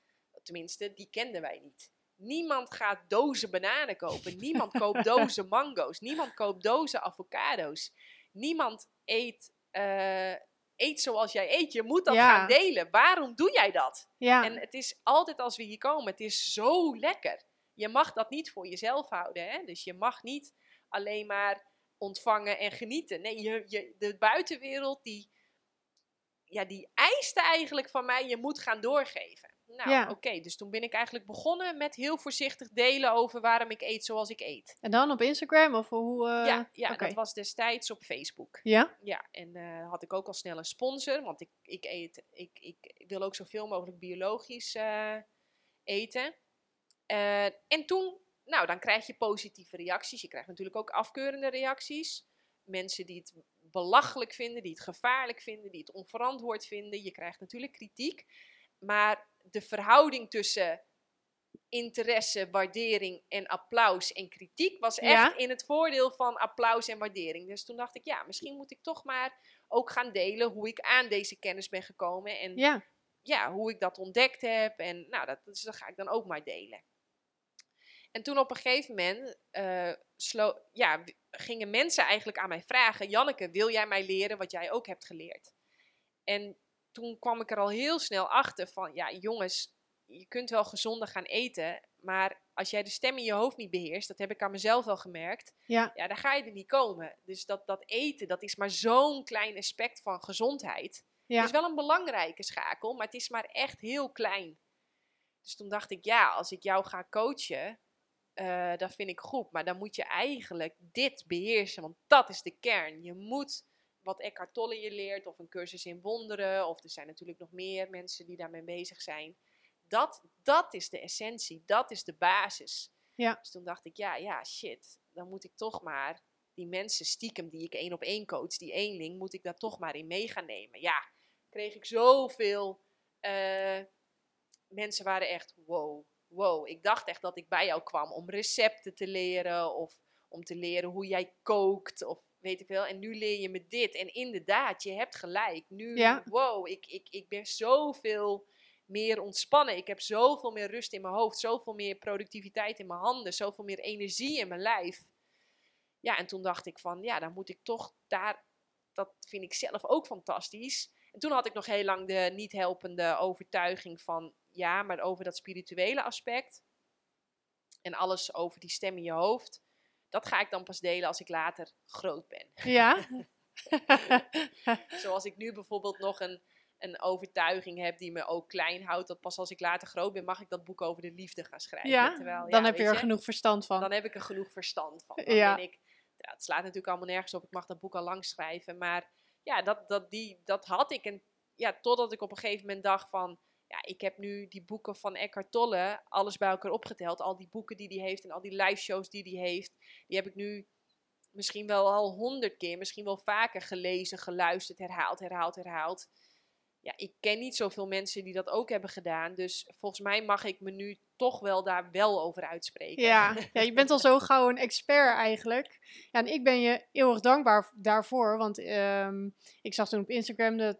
tenminste, die kenden wij niet. Niemand gaat dozen bananen kopen. Niemand koopt dozen mango's. Niemand koopt dozen avocado's. Niemand eet, eh, eet zoals jij eet. Je moet dat Ja. gaan delen. Waarom doe jij dat? Ja. En het is altijd als we hier komen, het is zo lekker. Je mag dat niet voor jezelf houden. Hè? Dus je mag niet alleen maar ontvangen en genieten. Nee, je, je, de buitenwereld die, ja, die eiste eigenlijk van mij, je moet gaan doorgeven. Nou, Ja. oké, dus toen ben ik eigenlijk begonnen met heel voorzichtig delen over waarom ik eet zoals ik eet. En dan op Instagram of hoe... eh, ja, ja dat was destijds op Facebook. Ja? Ja, en eh, had ik ook al snel een sponsor, want ik, ik, eet, ik, ik wil ook zoveel mogelijk biologisch eh, eten. En toen, nou, dan krijg je positieve reacties. Je krijgt natuurlijk ook afkeurende reacties. Mensen die het belachelijk vinden, die het gevaarlijk vinden, die het onverantwoord vinden. Je krijgt natuurlijk kritiek. Maar de verhouding tussen interesse, waardering en applaus en kritiek was echt Ja. in het voordeel van applaus en waardering. Dus toen dacht ik, ja, misschien moet ik toch maar ook gaan delen hoe ik aan deze kennis ben gekomen en Ja. ja, hoe ik dat ontdekt heb. En nou, dat, dus dat ga ik dan ook maar delen. En toen op een gegeven moment eh, slo- ja, gingen mensen eigenlijk aan mij vragen: Janneke, wil jij mij leren wat jij ook hebt geleerd? En toen kwam ik er al heel snel achter van: ja, jongens, je kunt wel gezonder gaan eten, maar als jij de stem in je hoofd niet beheerst, dat heb ik aan mezelf wel gemerkt, Ja. ja, dan ga je er niet komen. Dus dat, dat eten, dat is maar zo'n klein aspect van gezondheid. Ja. Het is wel een belangrijke schakel, maar het is maar echt heel klein. Dus toen dacht ik, ja, als ik jou ga coachen, eh, dat vind ik goed. Maar dan moet je eigenlijk dit beheersen, want dat is de kern. Je moet wat Eckhart Tolle je leert, of een cursus in wonderen, of er zijn natuurlijk nog meer mensen die daarmee bezig zijn. Dat, dat is de essentie, dat is de basis. Ja. Dus toen dacht ik, ja, ja, shit, dan moet ik toch maar die mensen stiekem die ik één op één coach, die eenling, moet ik daar toch maar in mee gaan nemen. Ja, kreeg ik zoveel. eh, mensen waren echt wow, wow. Ik dacht echt dat ik bij jou kwam om recepten te leren of om te leren hoe jij kookt of weet ik veel. En nu leer je me dit. En inderdaad, je hebt gelijk. Nu, Ja. wow, ik, ik, ik ben zoveel meer ontspannen. Ik heb zoveel meer rust in mijn hoofd, zoveel meer productiviteit in mijn handen, zoveel meer energie in mijn lijf. Ja, en toen dacht ik van, ja, dan moet ik toch daar, dat vind ik zelf ook fantastisch. En toen had ik nog heel lang de niet helpende overtuiging van, ja, maar over dat spirituele aspect en alles over die stem in je hoofd, dat ga ik dan pas delen als ik later groot ben. Ja. Zoals ik nu bijvoorbeeld nog een, een overtuiging heb die me ook klein houdt, dat pas als ik later groot ben, mag ik dat boek over de liefde gaan schrijven. ja. Terwijl, Dan ja, heb je er genoeg verstand van. dan heb ik er genoeg verstand van. Dan Ja. ben ik, ja, het slaat natuurlijk allemaal nergens op. Ik mag dat boek al lang schrijven. Maar ja, dat, dat, die, dat had ik. En ja, totdat ik op een gegeven moment dacht van... Ja, ik heb nu die boeken van Eckhart Tolle, alles bij elkaar opgeteld. Al die boeken die hij heeft en al die live shows die hij heeft. Die heb ik nu misschien wel al honderd keer, misschien wel vaker gelezen, geluisterd, herhaald, herhaald, herhaald. Ja, ik ken niet zoveel mensen die dat ook hebben gedaan. Dus volgens mij mag ik me nu toch wel daar wel over uitspreken. Ja, ja, je bent al zo gauw een expert eigenlijk. Ja, en ik ben je eeuwig dankbaar daarvoor. Want ehm, ik zag toen op Instagram de,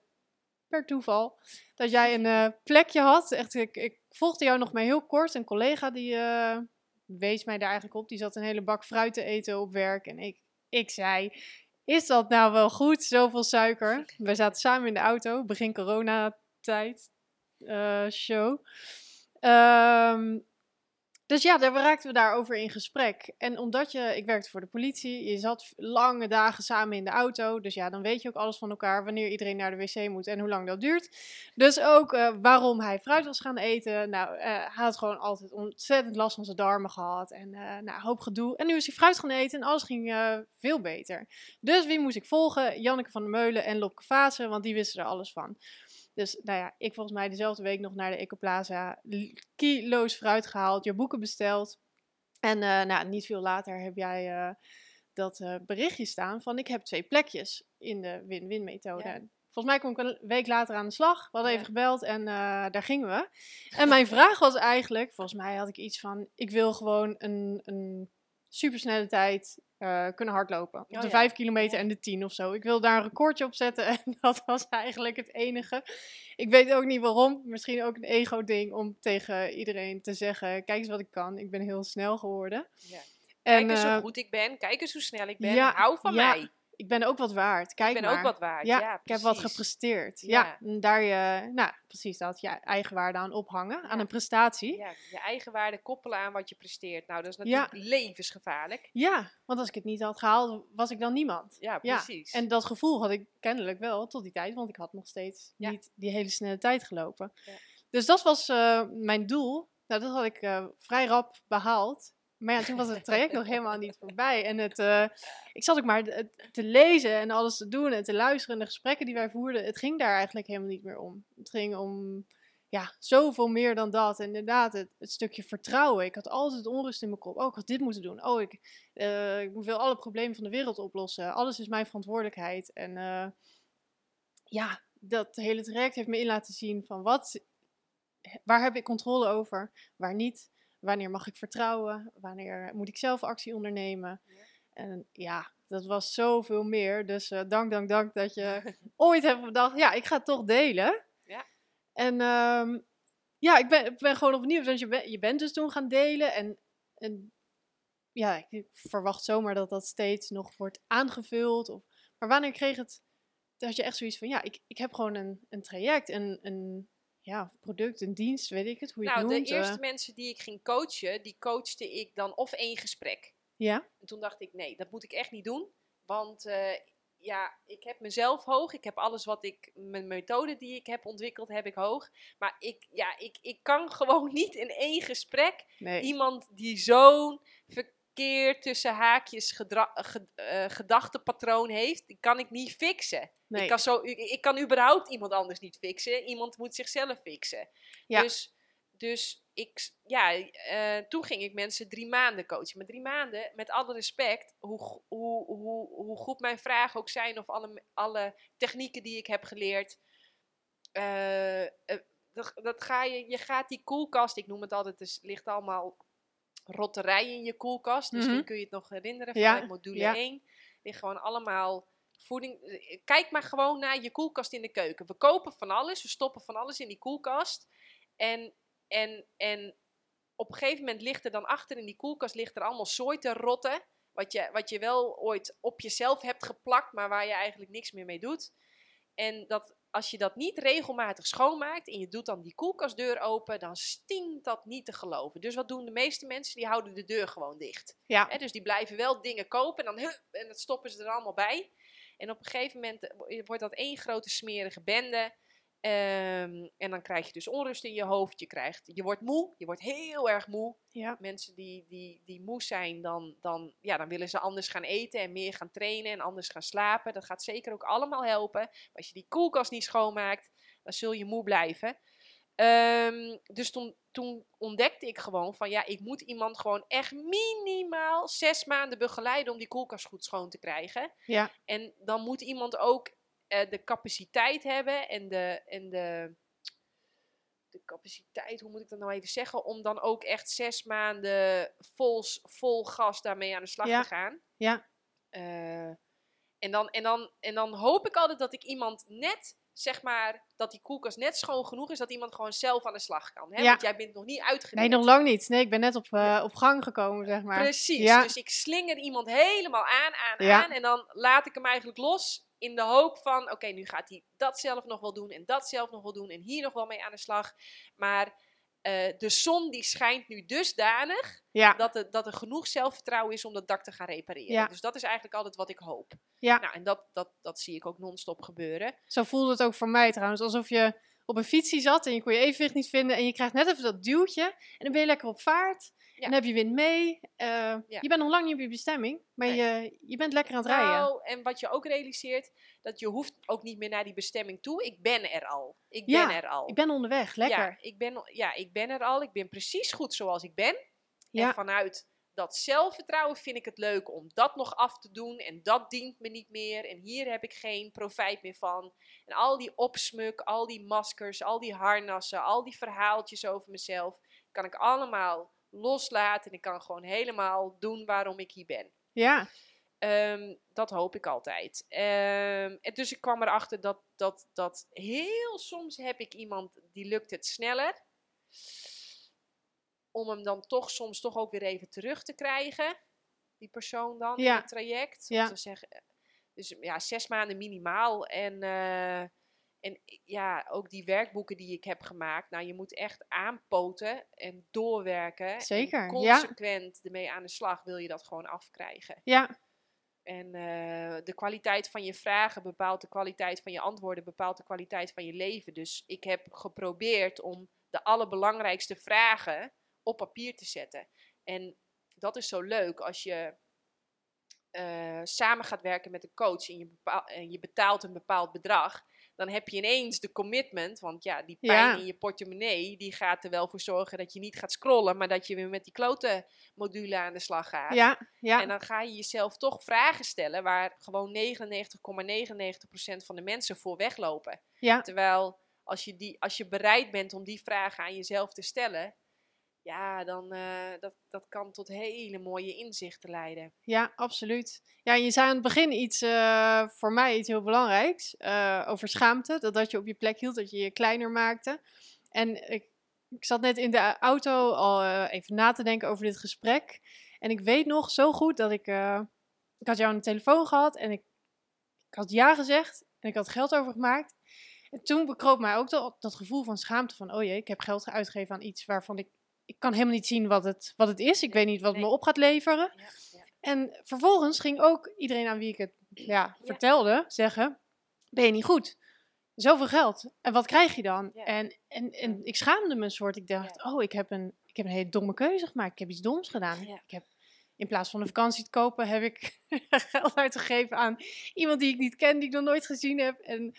per toeval dat jij een eh, plekje had. Echt, ik, ik volgde jou nog maar heel kort. Een collega die eh, wees mij daar eigenlijk op. Die zat een hele bak fruit te eten op werk. En ik, ik zei, is dat nou wel goed? Zoveel suiker. We zaten samen in de auto, begin coronatijd eh show. Ehm, dus ja, daar raakten we daarover in gesprek. En omdat je, ik werkte voor de politie, je zat lange dagen samen in de auto. Dus ja, dan weet je ook alles van elkaar, wanneer iedereen naar de wc moet en hoe lang dat duurt. Dus ook eh, waarom hij fruit was gaan eten. Nou, eh, hij had gewoon altijd ontzettend last van zijn darmen gehad. En eh nou, hoop gedoe. En nu is hij fruit gaan eten en alles ging veel beter. Dus wie moest ik volgen? Janneke van der Meulen en Lopke Vaassen, want die wisten er alles van. Dus nou ja, ik volgens mij dezelfde week nog naar de Ecoplaza kilo's fruit gehaald, je boeken besteld. En eh, nou, niet veel later heb jij eh, dat eh, berichtje staan van ik heb twee plekjes in de win-win methode. Ja. Volgens mij kom ik een week later aan de slag. We hadden Ja. even gebeld en daar gingen we. En mijn vraag was eigenlijk, volgens mij had ik iets van, ik wil gewoon een, een supersnelle tijd eh, kunnen hardlopen. Op Oh de ja. 5 kilometer Ja. en de 10 of zo. Ik wil daar een recordje op zetten en dat was eigenlijk het enige. Ik weet ook niet waarom. Misschien ook een ego-ding om tegen iedereen te zeggen: kijk eens wat ik kan. Ik ben heel snel geworden. Ja. En, Kijk eens eh, hoe goed ik ben. Kijk eens hoe snel ik ben. ja, Hou van mij. Ik ben ook wat waard. Kijk ik ben maar. ook wat waard. Ja, Ja, ik heb wat gepresteerd. Ja. Ja, daar je, nou precies, dat je eigen waarde aan ophangen, aan Ja. een prestatie. Ja. Ja, je eigen waarde koppelen aan wat je presteert. Nou, dat is natuurlijk levensgevaarlijk. want als ik het niet had gehaald, was ik dan niemand. Ja, Ja, precies. En dat gevoel had ik kennelijk wel tot die tijd, want ik had nog steeds Ja. niet die hele snelle tijd gelopen. Ja. Dus dat was eh, mijn doel. Nou, dat had ik eh, vrij rap behaald. Maar ja, toen was het traject nog helemaal niet voorbij. En het, eh, ik zat ook maar te lezen en alles te doen en te luisteren. En de gesprekken die wij voerden, het ging daar eigenlijk helemaal niet meer om. Het ging om ja, zoveel meer dan dat. En inderdaad, het, het stukje vertrouwen. Ik had altijd onrust in mijn kop. Oh, ik had dit moeten doen. Oh, ik, eh, ik wil alle problemen van de wereld oplossen. Alles is mijn verantwoordelijkheid. En eh, ja, dat hele traject heeft me in laten zien van wat, waar heb ik controle over, waar niet. Wanneer mag ik vertrouwen? Wanneer moet ik zelf actie ondernemen? Ja. En ja, dat was zoveel meer. Dus eh, dank, dank, dank dat je ooit hebt bedacht, ja, ik ga het toch delen. Ja. En ehm, ja, ik ben, ik ben gewoon opnieuw, want je, ben, je bent dus toen gaan delen. En, en ja, ik- ik verwacht zomaar dat dat steeds nog wordt aangevuld. Of, maar wanneer kreeg het, dat je echt zoiets van, ja, ik, ik heb gewoon een, een traject, een, een ja, product, een dienst, weet ik het, hoe je nou, het noemt. de eh, eerste mensen die ik ging coachen, die coachte ik dan of één gesprek. ja, En toen dacht ik, nee, dat moet ik echt niet doen. Want eh, ja, ik heb mezelf hoog. Ik heb alles wat ik, mijn methode die ik heb ontwikkeld, heb ik hoog. Maar ik, ja, ik, ik kan gewoon niet in één gesprek nee. iemand die zo'n verkeerd tussen haakjes gedra- ge- eh, gedachtepatroon heeft, die kan ik niet fixen. nee. Ik, kan zo, ik, ik kan überhaupt iemand anders niet fixen. Iemand moet zichzelf fixen. Ja. Dus, dus ik, ja, eh, toen ging ik mensen drie maanden coachen. Maar drie maanden, met alle respect, hoe, hoe, hoe, hoe goed mijn vragen ook zijn, of alle, alle technieken die ik heb geleerd. eh, dat, dat ga je, je gaat die koelkast, ik noem het altijd, het ligt allemaal rotterij in je koelkast. Misschien Mhm. kun je het nog herinneren Ja, vanuit module ja. 1. Ligt gewoon allemaal voeding. eh, Kijk maar gewoon naar je koelkast in de keuken. We kopen van alles, we stoppen van alles in die koelkast. En, en, en op een gegeven moment ligt er dan achter in die koelkast ligt er allemaal zooi te rotten. Wat je, wat je wel ooit op jezelf hebt geplakt, maar waar je eigenlijk niks meer mee doet. En dat, als je dat niet regelmatig schoonmaakt en je doet dan die koelkastdeur open, dan stinkt dat niet te geloven. Dus wat doen de meeste mensen? Die houden de deur gewoon dicht. Ja, dus die blijven wel dingen kopen en dan hup, en dat stoppen ze er allemaal bij. En op een gegeven moment eh, wo- wordt dat één grote smerige bende. Ehm, en dan krijg je dus onrust in je hoofd. Je, krijgt, je wordt moe, je wordt heel erg moe. ja, Mensen die, die, die moe zijn, dan, dan, ja, dan willen ze anders gaan eten en meer gaan trainen en anders gaan slapen. Dat gaat zeker ook allemaal helpen. Maar als je die koelkast niet schoonmaakt, dan zul je moe blijven. Ehm, dus toen, toen ontdekte ik gewoon van ja, ik moet iemand gewoon echt minimaal zes maanden begeleiden om die koelkast goed schoon te krijgen. ja, En dan moet iemand ook eh, de capaciteit hebben en de, en de, de capaciteit, hoe moet ik dat nou even zeggen, om dan ook echt zes maanden vol, vol gas daarmee aan de slag Ja. te gaan. ja, Eh, en, dan, en, dan, en dan hoop ik altijd dat ik iemand net, zeg maar, dat die koelkast net schoon genoeg is, dat iemand gewoon zelf aan de slag kan. Hè? Ja. Want jij bent nog niet uitgeleerd. Nee, nog lang niet. Nee, ik ben net op, eh, op gang gekomen, zeg maar. Precies. Ja. Dus ik slinger iemand helemaal aan, aan, Ja. aan. En dan laat ik hem eigenlijk los in de hoop van... Oké, nu gaat hij dat zelf nog wel doen en dat zelf nog wel doen. En hier nog wel mee aan de slag. Maar eh, de zon die schijnt nu dusdanig... Ja, Dat, er, dat er genoeg zelfvertrouwen is om dat dak te gaan repareren. Ja. Dus dat is eigenlijk altijd wat ik hoop. Ja. Nou, en dat, dat, dat zie ik ook non-stop gebeuren. zo voelde het ook voor mij trouwens. Alsof je op een fietsie zat en je kon je evenwicht niet vinden. En je krijgt net even dat duwtje. En dan ben je lekker op vaart. En dan heb je wind mee. Eh, Je bent nog lang niet op je bestemming. Maar Nee. je, je bent lekker aan het rijden. Nou, en wat je ook realiseert... dat je hoeft ook niet meer naar die bestemming toe. Ik ben er al. Ik Ja, ben er al. Ik ben onderweg. Lekker. Ja ik, ben, ja, ik ben er al. Ik ben precies goed zoals ik ben. Ja. En vanuit dat zelfvertrouwen vind ik het leuk om dat nog af te doen. En dat dient me niet meer. En hier heb ik geen profijt meer van. En al die opsmuk, al die maskers, al die harnassen, al die verhaaltjes over mezelf. Kan ik allemaal loslaten. En ik kan gewoon helemaal doen waarom ik hier ben. Ja. Ehm, dat hoop ik altijd. Ehm, en dus ik kwam erachter dat, dat, dat heel soms heb ik iemand die lukt het sneller. Om hem dan toch soms toch ook weer even terug te krijgen. Die persoon dan Ja. in het traject. Ja. Te zeggen, eh, Dus ja, zes maanden minimaal. En, eh, en ja, ook die werkboeken die ik heb gemaakt. Nou, je moet echt aanpoten en doorwerken. Zeker, En ja. consequent ermee aan de slag wil je dat gewoon afkrijgen. Ja, En eh, de kwaliteit van je vragen bepaalt de kwaliteit van je antwoorden, bepaalt de kwaliteit van je leven. Dus ik heb geprobeerd om de allerbelangrijkste vragen op papier te zetten. En dat is zo leuk als je eh, samen gaat werken met een coach en je, bepaal- en je betaalt een bepaald bedrag. Dan heb je ineens de commitment, want ja, die pijn Ja. in je portemonnee, die gaat er wel voor zorgen dat je niet gaat scrollen, maar dat je weer met die klote module aan de slag gaat. ja, ja. En dan ga je jezelf toch vragen stellen waar gewoon 99,99% van de mensen voor weglopen. ja. Terwijl als je, die, als je bereid bent om die vragen aan jezelf te stellen, ja, dan uh, dat, dat kan tot hele mooie inzichten leiden. Ja, absoluut. Ja, je zei aan het begin iets, uh, voor mij iets heel belangrijks, uh, over schaamte. Dat dat je op je plek hield, dat je je kleiner maakte. En ik, ik zat net in de auto al even na te denken over dit gesprek. En ik weet nog zo goed dat ik, ik had jou aan de telefoon gehad en ik, ik had ja gezegd en ik had geld overgemaakt. En toen bekroop mij ook dat, dat gevoel van schaamte van, oh jee, ik heb geld uitgegeven aan iets waarvan ik ik kan helemaal niet zien wat het, wat het is. Ik weet niet wat het Nee. me op gaat leveren. Ja, ja. En vervolgens ging ook iedereen aan wie ik het ja, vertelde zeggen: Ben je niet goed? Zoveel geld. En wat krijg je dan? En, en, en ik schaamde me een soort. Ik dacht: Oh, ik heb, een, ik heb een hele domme keuze gemaakt. Ik heb iets doms gedaan. Ik heb, in plaats van een vakantie te kopen, heb ik geld uitgegeven aan iemand die ik niet ken, die ik nog nooit gezien heb. En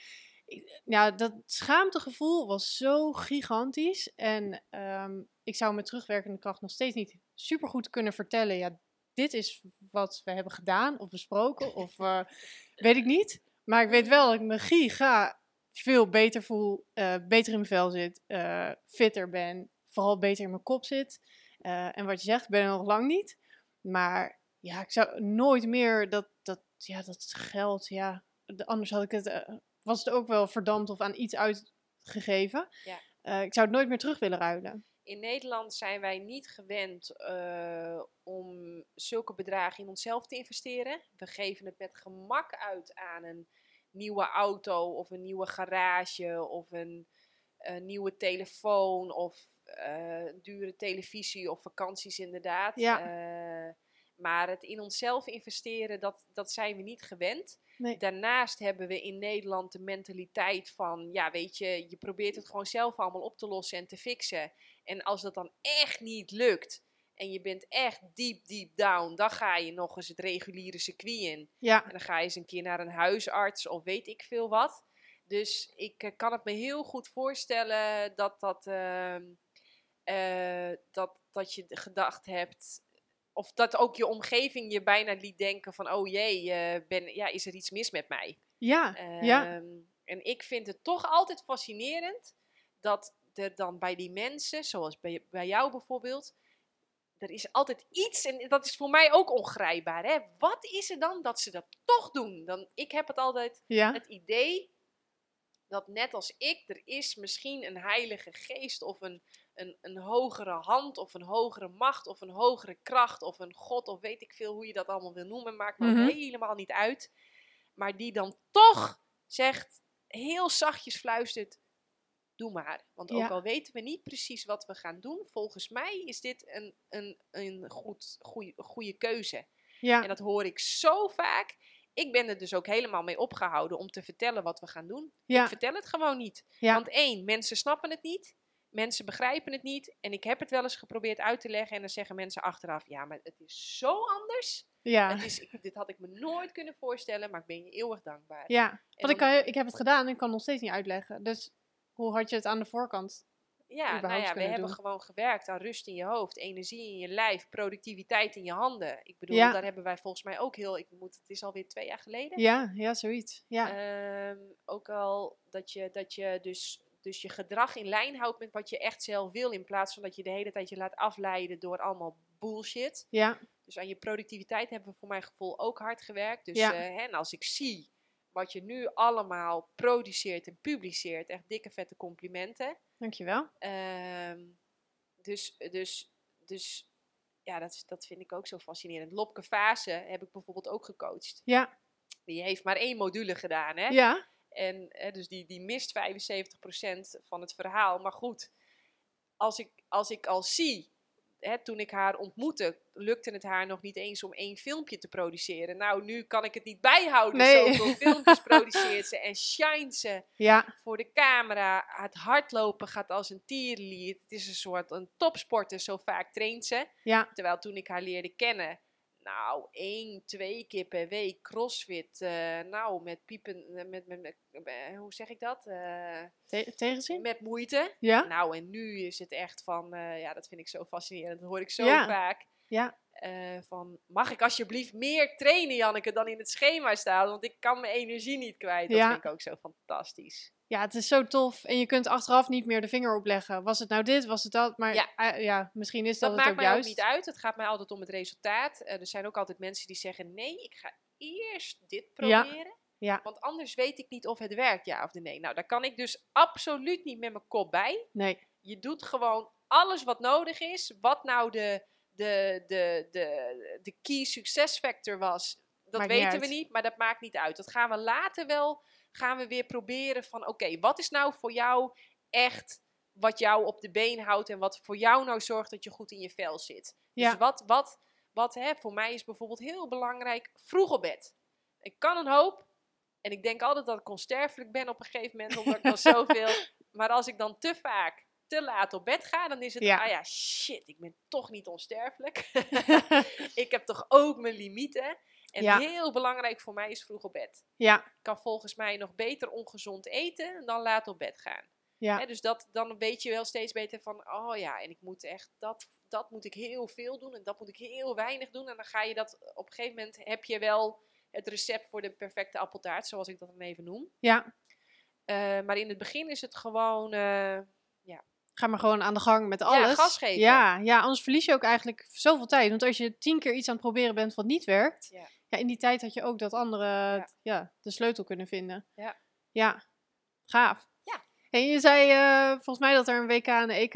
ja, dat schaamtegevoel was zo gigantisch. En ehm, ik zou met terugwerkende kracht nog steeds niet super goed kunnen vertellen. Ja, dit is wat we hebben gedaan of besproken. Of eh, weet ik niet. Maar ik weet wel dat ik me giga veel beter voel. eh, beter in mijn vel zit. eh, fitter ben. Vooral beter in mijn kop zit. En wat je zegt, ben er nog lang niet. Maar ja, ik zou nooit meer dat, dat, ja, dat geld, ja. de- Anders had ik het, was het ook wel verdampt of aan iets uitgegeven. Ja. Eh, ik zou het nooit meer terug willen ruilen. In Nederland zijn wij niet gewend eh, om zulke bedragen in onszelf te investeren. We geven het met gemak uit aan een nieuwe auto of een nieuwe garage of een, een nieuwe telefoon of eh, dure televisie of vakanties inderdaad. Ja. Maar het in onszelf investeren, dat, dat zijn we niet gewend. Nee. Daarnaast hebben we in Nederland de mentaliteit van, ja weet je, je probeert het gewoon zelf allemaal op te lossen en te fixen. En als dat dan echt niet lukt en je bent echt diep, diep down, dan ga je nog eens het reguliere circuit in. Ja, En dan ga je eens een keer naar een huisarts of weet ik veel wat. Dus ik eh, kan het me heel goed voorstellen dat, dat, eh, dat, dat je gedacht hebt. Of dat ook je omgeving je bijna liet denken van, oh jee, eh, ben, ja, is er iets mis met mij? ja, ja, Ehm, En ik vind het toch altijd fascinerend dat er dan bij die mensen, zoals bij, bij jou bijvoorbeeld, er is altijd iets, en dat is voor mij ook ongrijpbaar. Hè? Wat is er dan dat ze dat toch doen? Dan, ik heb het altijd ja, het idee dat net als ik, er is misschien een heilige geest of een, een, een hogere hand of een hogere macht of een hogere kracht of een god of weet ik veel hoe je dat allemaal wil noemen, maakt me Mhm. helemaal niet uit. Maar die dan toch zegt, heel zachtjes fluistert, doe maar. Want ook al weten we niet precies wat we gaan doen, volgens mij is dit een, een, een goed, goeie, goede keuze. ja, En dat hoor ik zo vaak. Ik ben er dus ook helemaal mee opgehouden om te vertellen wat we gaan doen. ja, Ik vertel het gewoon niet. Ja. Want één, mensen snappen het niet. Mensen begrijpen het niet. En ik heb het wel eens geprobeerd uit te leggen. En dan zeggen mensen achteraf: ja, maar het is zo anders. ja. Het is, dit had ik me nooit kunnen voorstellen, maar ik ben je eeuwig dankbaar. Ja, want ik, kan, ik heb het gedaan en ik kan het nog steeds niet uitleggen. Dus hoe had je het aan de voorkant? Ja, nou ja, we hebben doen. gewoon gewerkt aan rust in je hoofd, energie in je lijf, productiviteit in je handen. Ik bedoel, Ja. daar hebben wij volgens mij ook heel. Ik moet, het is alweer twee jaar geleden. Ja, ja, zoiets. Ja, Ehm, ook al dat je, dat je dus, dus je gedrag in lijn houdt met wat je echt zelf wil. In plaats van dat je de hele tijd je laat afleiden door allemaal bullshit. ja, Dus aan je productiviteit hebben we voor mijn gevoel ook hard gewerkt. Dus Ja. eh, hè, en als ik zie wat je nu allemaal produceert en publiceert, echt dikke vette complimenten. Dankjewel. Ehm, dus, dus, dus ja, dat, dat vind ik ook zo fascinerend. Lopke Fase heb ik bijvoorbeeld ook gecoacht. Ja, Die Die heeft maar één module gedaan, hè? Ja, En hè, dus die, die mist 75% van het verhaal. Maar goed, als ik, als ik al zie, hè, toen ik haar ontmoette, lukte het haar nog niet eens om één filmpje te produceren. Nou, nu kan ik het niet bijhouden. Nee. Zoveel filmpjes produceert ze en shine ze ja, voor de camera. Het hardlopen gaat als een tierenlier. Het is een soort een topsporter, zo vaak traint ze. ja, Terwijl toen ik haar leerde kennen, nou, één, twee keer per week crossfit. eh, nou, met piepen, eh, met, met, met, eh, hoe zeg ik dat? Te- tegenzin? met moeite. Ja, Nou, en nu is het echt van, ja, dat vind ik zo fascinerend. Dat hoor ik zo Ja. vaak. ja, van, mag ik alsjeblieft meer trainen, Janneke, dan in het schema staat? Want ik kan mijn energie niet kwijt. Dat Ja. vind ik ook zo fantastisch. Ja, het is zo tof. En je kunt achteraf niet meer de vinger opleggen. Was het nou dit, was het dat? Maar Ja. ja misschien is Dat dat, het maakt ook mij juist. ook niet uit. Het gaat mij altijd om het resultaat. Eh, er zijn ook altijd mensen die zeggen: nee, ik ga eerst dit proberen. Ja. Want anders weet ik niet of het werkt, ja of nee. Nou, daar kan ik dus absoluut niet met mijn kop bij. Nee, Je doet gewoon alles wat nodig is. Wat nou de, de, de, de, de key success factor was, dat Maakt niet weten we niet. Maar dat maakt niet uit. Dat gaan we later wel, gaan we weer proberen van... Oké, wat is nou voor jou echt wat jou op de been houdt... en wat voor jou nou zorgt dat je goed in je vel zit? Ja. Dus wat, wat, wat hè, voor mij is bijvoorbeeld heel belangrijk, vroeg op bed. Ik kan een hoop. En ik denk altijd dat ik onsterfelijk ben op een gegeven moment, omdat ik dan zoveel... Maar als ik dan te vaak te laat op bed ga, dan is het, Ja. ah ja, shit, ik ben toch niet onsterfelijk. ik heb toch ook mijn limieten. En Ja. heel belangrijk voor mij is vroeg op bed. ja, Ik kan volgens mij nog beter ongezond eten dan laat op bed gaan. ja, dus dat, dan weet je wel steeds beter van, oh ja, en ik moet echt, dat, dat moet ik heel veel doen en dat moet ik heel weinig doen. En dan ga je dat, op een gegeven moment heb je wel het recept voor de perfecte appeltaart, zoals ik dat dan even noem. ja. Eh, maar in het begin is het gewoon, eh, Ga maar gewoon aan de gang met alles. gas geven. Ja, ja, anders verlies je ook eigenlijk zoveel tijd. Want als je tien keer iets aan het proberen bent wat niet werkt, Ja. Ja, in die tijd had je ook dat andere, ja. de sleutel kunnen vinden. Ja. Ja, gaaf. Ja. En je zei eh, volgens mij dat er een WK en een EK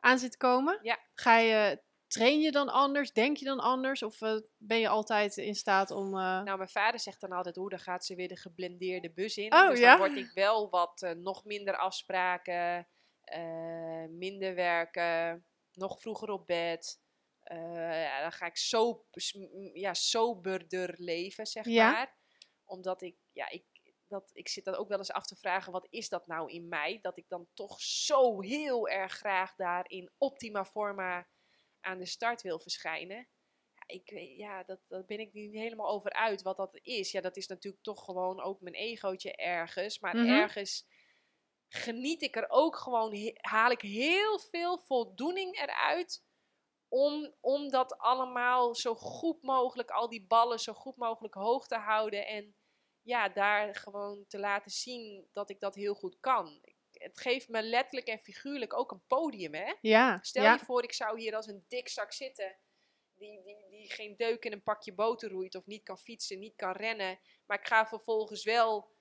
aan zit te komen. Ja. Ga je, train je dan anders? Denk je dan anders? Of eh, ben je altijd in staat om... eh, nou mijn vader zegt dan altijd, hoe dan gaat ze weer de geblendeerde bus in. Oh, dus ja? dan word ik wel wat, nog minder afspraken, minder werken, nog vroeger op bed. Eh, ja, dan ga ik zo, ja, soberder leven, zeg Ja. maar. Omdat ik, ja, ik, dat, ik zit dan ook wel eens af te vragen, wat is dat nou in mij? Dat ik dan toch zo heel erg graag daar in optima forma aan de start wil verschijnen. Ja, ik ja, dat, dat ben ik niet helemaal over uit wat dat is. Ja, dat is natuurlijk toch gewoon ook mijn egootje ergens. Maar Mhm. ergens geniet ik er ook gewoon, haal ik heel veel voldoening eruit. Om, om dat allemaal zo goed mogelijk, al die ballen zo goed mogelijk hoog te houden. En ja, daar gewoon te laten zien dat ik dat heel goed kan. Het geeft me letterlijk en figuurlijk ook een podium, hè? ja, Stel ja, je voor, ik zou hier als een dikzak zitten. Die, die, die geen deuk in een pakje boter roeit. Of niet kan fietsen, niet kan rennen. Maar ik ga vervolgens wel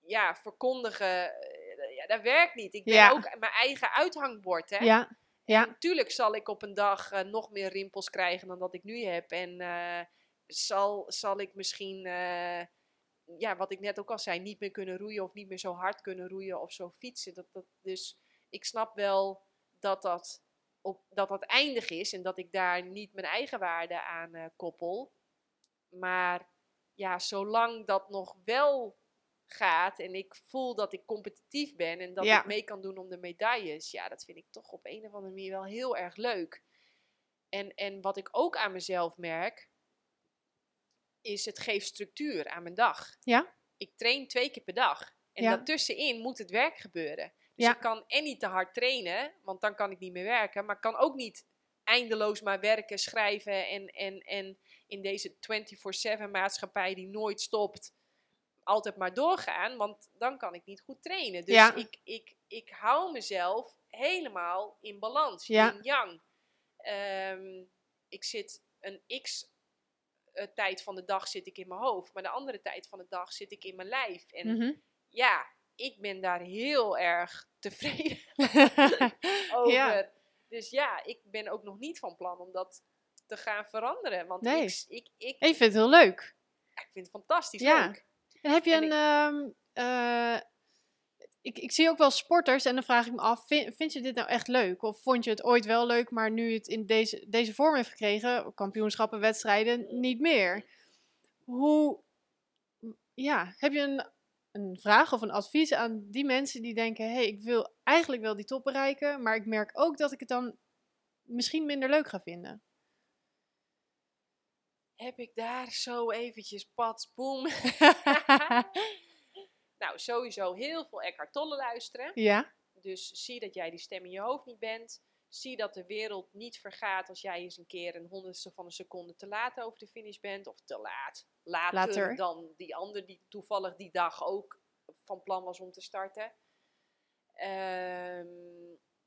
ja, verkondigen. eh, Ja, dat werkt niet. Ik ben Ja. ook mijn eigen uithangbord. Hè? ja, ja. Natuurlijk zal ik op een dag eh, nog meer rimpels krijgen dan dat ik nu heb. En eh, zal, zal ik misschien, eh, ja, wat ik net ook al zei, niet meer kunnen roeien of niet meer zo hard kunnen roeien of zo fietsen. Dat, dat, dus ik snap wel dat dat, op, dat dat eindig is en dat ik daar niet mijn eigen waarde aan koppel. Maar ja, zolang dat nog wel gaat en ik voel dat ik competitief ben en dat Ja. ik mee kan doen om de medailles, ja, dat vind ik toch op een of andere manier wel heel erg leuk. En, en wat ik ook aan mezelf merk, is het geeft structuur aan mijn dag. Ja. Ik train twee keer per dag. En Ja. daartussenin moet het werk gebeuren. Dus Ja. ik kan en niet te hard trainen, want dan kan ik niet meer werken. Maar ik kan ook niet eindeloos maar werken, schrijven en, en, en in deze 24-7 maatschappij die nooit stopt, altijd maar doorgaan. Want dan kan ik niet goed trainen. Dus Ja. ik, ik, ik hou mezelf helemaal in balans. Ja. Yin-yang. Ehm, ik zit een x eh, tijd van de dag zit ik in mijn hoofd. Maar de andere tijd van de dag zit ik in mijn lijf. En Mhm. ja, ik ben daar heel erg tevreden over. Ja. Dus ja, ik ben ook nog niet van plan om dat te gaan veranderen. Want Nee. ik, ik, ik, je vindt het heel leuk. Ja, ik vind het fantastisch Ja. leuk. En heb je En een. ik- ehm, eh, ik, ik zie ook wel sporters en dan vraag ik me af: vind, vind je dit nou echt leuk? Of vond je het ooit wel leuk, maar nu het in deze, deze vorm heeft gekregen, kampioenschappen, wedstrijden, niet meer? Hoe. Ja, heb je een, een vraag of een advies aan die mensen die denken: hé, hey, ik wil eigenlijk wel die top bereiken, maar ik merk ook dat ik het dan misschien minder leuk ga vinden? Heb ik daar zo eventjes pats, boem. nou, sowieso heel veel Eckhart Tolle luisteren. ja, Dus zie dat jij die stem in je hoofd niet bent. Zie dat de wereld niet vergaat als jij eens een keer een honderdste van een seconde te laat over de finish bent. Of te laat. Later, Later. dan die ander die toevallig die dag ook van plan was om te starten. Ehm,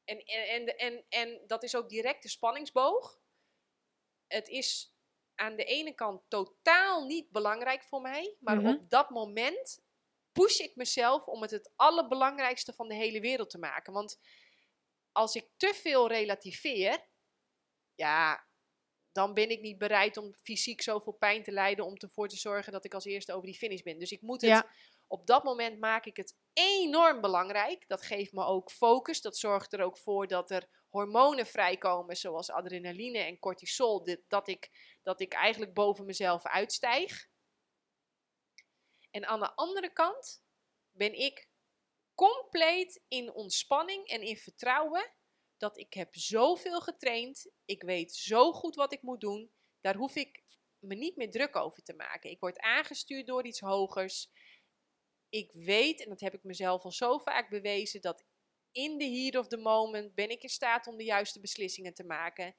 en, en, en, en, en dat is ook direct de spanningsboog. Het is aan de ene kant totaal niet belangrijk voor mij. Maar Mhm. op dat moment push ik mezelf om het het allerbelangrijkste van de hele wereld te maken. Want als ik te veel relativeer, ja, dan ben ik niet bereid om fysiek zoveel pijn te lijden om ervoor te zorgen dat ik als eerste over die finish ben. Dus ik moet het, Ja. op dat moment maak ik het enorm belangrijk. Dat geeft me ook focus. Dat zorgt er ook voor dat er hormonen vrijkomen, zoals adrenaline en cortisol, dat, ik, dat ik eigenlijk boven mezelf uitstijg. En aan de andere kant ben ik compleet in ontspanning en in vertrouwen dat ik heb zoveel getraind. Ik weet zo goed wat ik moet doen. Daar hoef ik me niet meer druk over te maken. Ik word aangestuurd door iets hogers. Ik weet, en dat heb ik mezelf al zo vaak bewezen, dat in the heat of the moment ben ik in staat om de juiste beslissingen te maken.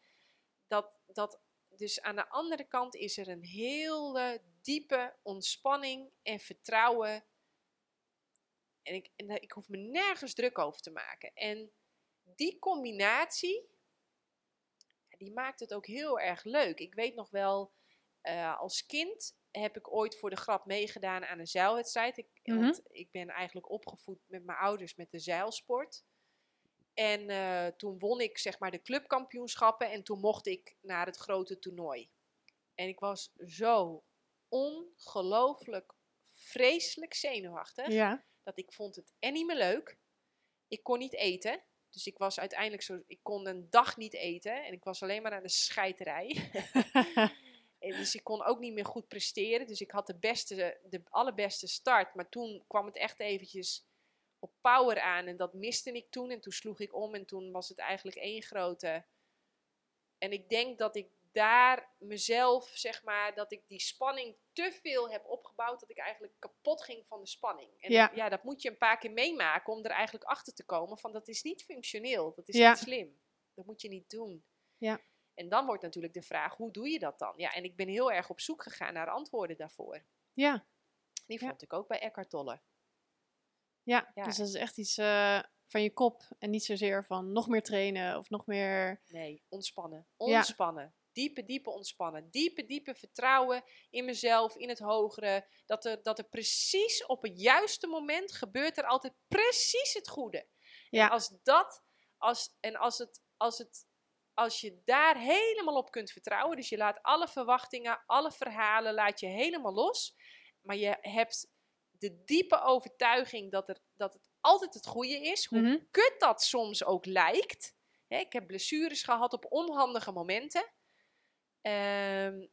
Dat, dat, dus aan de andere kant is er een hele diepe ontspanning en vertrouwen. En ik, en ik hoef me nergens druk over te maken. En die combinatie, die maakt het ook heel erg leuk. Ik weet nog wel, eh, als kind heb ik ooit voor de grap meegedaan aan een zeilwedstrijd. Ik, Mhm. Want ik ben eigenlijk opgevoed met mijn ouders met de zeilsport. En eh, toen won ik zeg maar de clubkampioenschappen en toen mocht ik naar het grote toernooi. En ik was zo ongelooflijk vreselijk zenuwachtig ja. dat ik vond het en niet meer leuk. Ik kon niet eten. Dus ik was uiteindelijk zo, ik kon een dag niet eten en ik was alleen maar aan de scheiterij. En dus ik kon ook niet meer goed presteren. Dus ik had de beste, de allerbeste start. Maar toen kwam het echt eventjes op power aan. En dat miste ik toen. En toen sloeg ik om. En toen was het eigenlijk één grote. En ik denk dat ik daar mezelf, zeg maar, dat ik die spanning te veel heb opgebouwd. Dat ik eigenlijk kapot ging van de spanning. En Ja. ja, dat moet je een paar keer meemaken om er eigenlijk achter te komen. Van dat is niet functioneel. Dat is Ja. niet slim. Dat moet je niet doen. Ja. En dan wordt natuurlijk de vraag, hoe doe je dat dan? Ja, en ik ben heel erg op zoek gegaan naar antwoorden daarvoor. ja. Die Ja. vond ik ook bij Eckhart Tolle. Ja, Ja. dus dat is echt iets eh, van je kop en niet zozeer van nog meer trainen of nog meer. Nee, ontspannen. Ja. Ontspannen. Diepe, diepe ontspannen. Diepe, diepe vertrouwen in mezelf, in het hogere. Dat er, dat er precies op het juiste moment gebeurt er altijd precies het goede. Ja. En als dat, als, en als het, als het, als je daar helemaal op kunt vertrouwen, dus je laat alle verwachtingen, alle verhalen, laat je helemaal los. Maar je hebt de diepe overtuiging dat, er, dat het altijd het goede is, hoe Mhm. kut dat soms ook lijkt. Hè, ik heb blessures gehad op onhandige momenten. Ehm,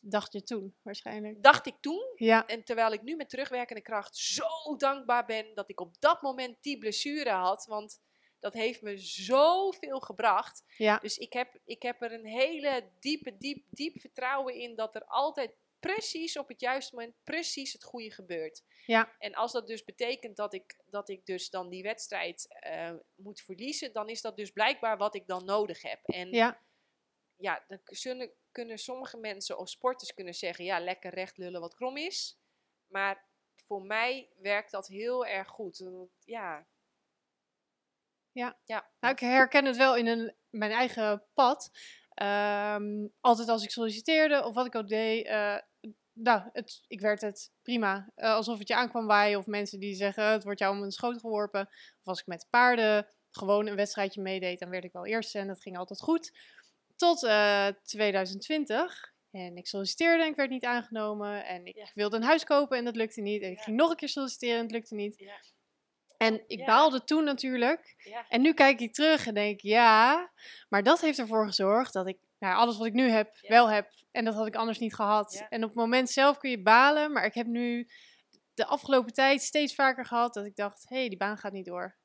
Dacht je toen waarschijnlijk. dacht ik toen. Ja, En terwijl ik nu met terugwerkende kracht zo dankbaar ben dat ik op dat moment die blessure had. Want dat heeft me zoveel gebracht. ja, Dus ik heb, ik heb er een hele diepe, diep, diep vertrouwen in dat er altijd precies op het juiste moment precies het goede gebeurt. ja, En als dat dus betekent dat ik, dat ik dus dan die wedstrijd eh, moet verliezen, dan is dat dus blijkbaar wat ik dan nodig heb. En ja, ja, dan k- zullen, kunnen sommige mensen of sporters kunnen zeggen, ja, lekker recht lullen wat krom is. Maar voor mij werkt dat heel erg goed. Ja. Ja. Ja. Nou, ik herken het wel in een, mijn eigen pad. Ehm, altijd als ik solliciteerde of wat ik ook deed, eh, nou, het, ik werd het prima. Eh, alsof het je aankwam waaien of mensen die zeggen het wordt jou om een schoot geworpen. Of als ik met paarden gewoon een wedstrijdje meedeed, dan werd ik wel eerste en dat ging altijd goed. Tot eh, 2020. En ik solliciteerde en ik werd niet aangenomen. En ik Ja. wilde een huis kopen en dat lukte niet. En ik Ja. ging nog een keer solliciteren en het lukte niet. Ja. En ik baalde toen natuurlijk. Ja. En nu kijk ik terug en denk ja, maar dat heeft ervoor gezorgd dat ik nou, alles wat ik nu heb, Ja. wel heb. En dat had ik anders niet gehad. Ja. En op het moment zelf kun je balen, maar ik heb nu de afgelopen tijd steeds vaker gehad dat ik dacht, hé, hey, die baan gaat niet door.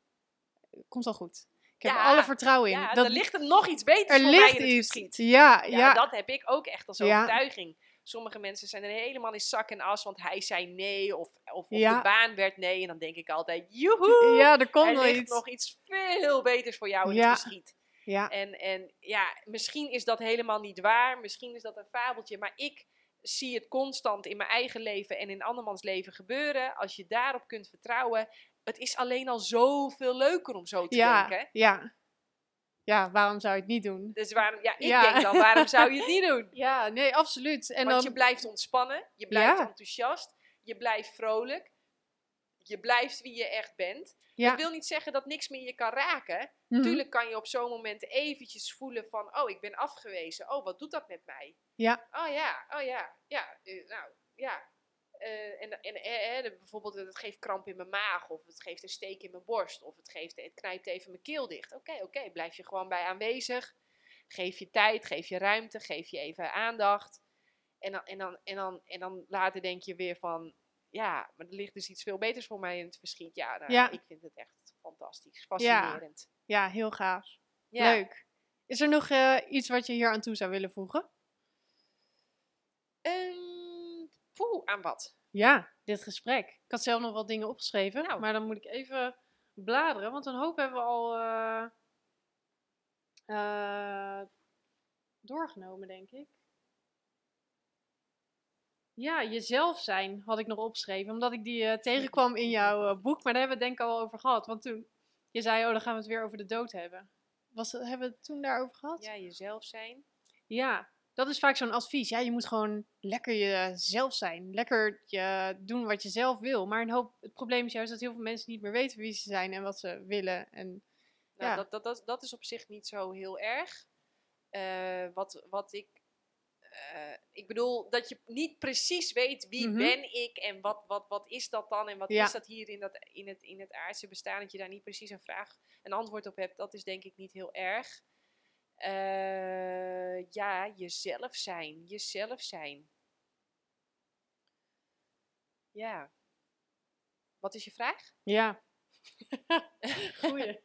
Komt al goed. Ik heb Ja, alle vertrouwen in. Ja, dat, er ligt er nog iets beters er voor ligt mij in het iets. Ja, Ja, ja, dat heb ik ook echt als overtuiging. Sommige mensen zijn er helemaal in zak en as, want hij zei nee of, of, de baan werd nee. En dan denk ik altijd, joehoe, ja, er komt er ligt iets. nog iets veel beters voor jou in Ja. het verschiet. Ja, En, en ja, misschien is dat helemaal niet waar, misschien is dat een fabeltje, maar ik zie het constant in mijn eigen leven en in andermans leven gebeuren. Als je daarop kunt vertrouwen, het is alleen al zoveel leuker om zo te ja, denken. ja. Ja, waarom zou je het niet doen? Dus waarom, ja, ik Ja. denk dan, waarom zou je het niet doen? Ja, nee, absoluut. En Want dan, je blijft ontspannen, je blijft Ja. enthousiast, je blijft vrolijk, je blijft wie je echt bent. ja. Dat wil niet zeggen dat niks meer je kan raken. mhm. Tuurlijk kan je op zo'n moment eventjes voelen van, oh, ik ben afgewezen. Oh, wat doet dat met mij? Ja. Oh ja, oh ja, ja, eh, nou, ja. Eh, en en eh, eh, bijvoorbeeld, het geeft kramp in mijn maag, of het geeft een steek in mijn borst, of het, geeft, het knijpt even mijn keel dicht. Oké, oké, blijf je gewoon bij aanwezig. Geef je tijd, geef je ruimte, geef je even aandacht. En dan, en dan, en dan, en dan later denk je weer van, ja, maar er ligt dus iets veel beters voor mij in het verschiet. Ja, nou, Ja. ik vind het echt fantastisch, fascinerend. ja, heel gaaf. Ja. Leuk. Is er nog eh, iets wat je hier aan toe zou willen voegen? Ehm, poeh, aan wat? Ja, dit gesprek. Ik had zelf nog wat dingen opgeschreven, Nou. maar dan moet ik even bladeren, want een hoop hebben we al eh, eh, doorgenomen, denk ik. Ja, jezelf zijn had ik nog opgeschreven, omdat ik die eh, tegenkwam in jouw eh, boek, maar daar hebben we het denk ik al over gehad. Want toen, je zei, oh, dan gaan we het weer over de dood hebben. Was, het- hebben we het toen daarover gehad? Ja, jezelf zijn. Ja, dat is vaak zo'n advies. Ja, je moet gewoon lekker jezelf zijn. Lekker je doen wat je zelf wil. Maar een hoop, het probleem is juist dat heel veel mensen niet meer weten wie ze zijn en wat ze willen. En Nou, Ja. dat, dat, dat, dat is op zich niet zo heel erg. Eh, wat, wat ik. Eh, ik bedoel, dat je niet precies weet wie Mhm. ben ik en wat, wat, wat is dat dan en wat Ja. is dat hier in, dat, in, het, in het aardse bestaan. Dat je daar niet precies een vraag, een antwoord op hebt, dat is denk ik niet heel erg. Eh, ja, jezelf zijn. Jezelf zijn. Ja. Wat is je vraag? ja. Goeie.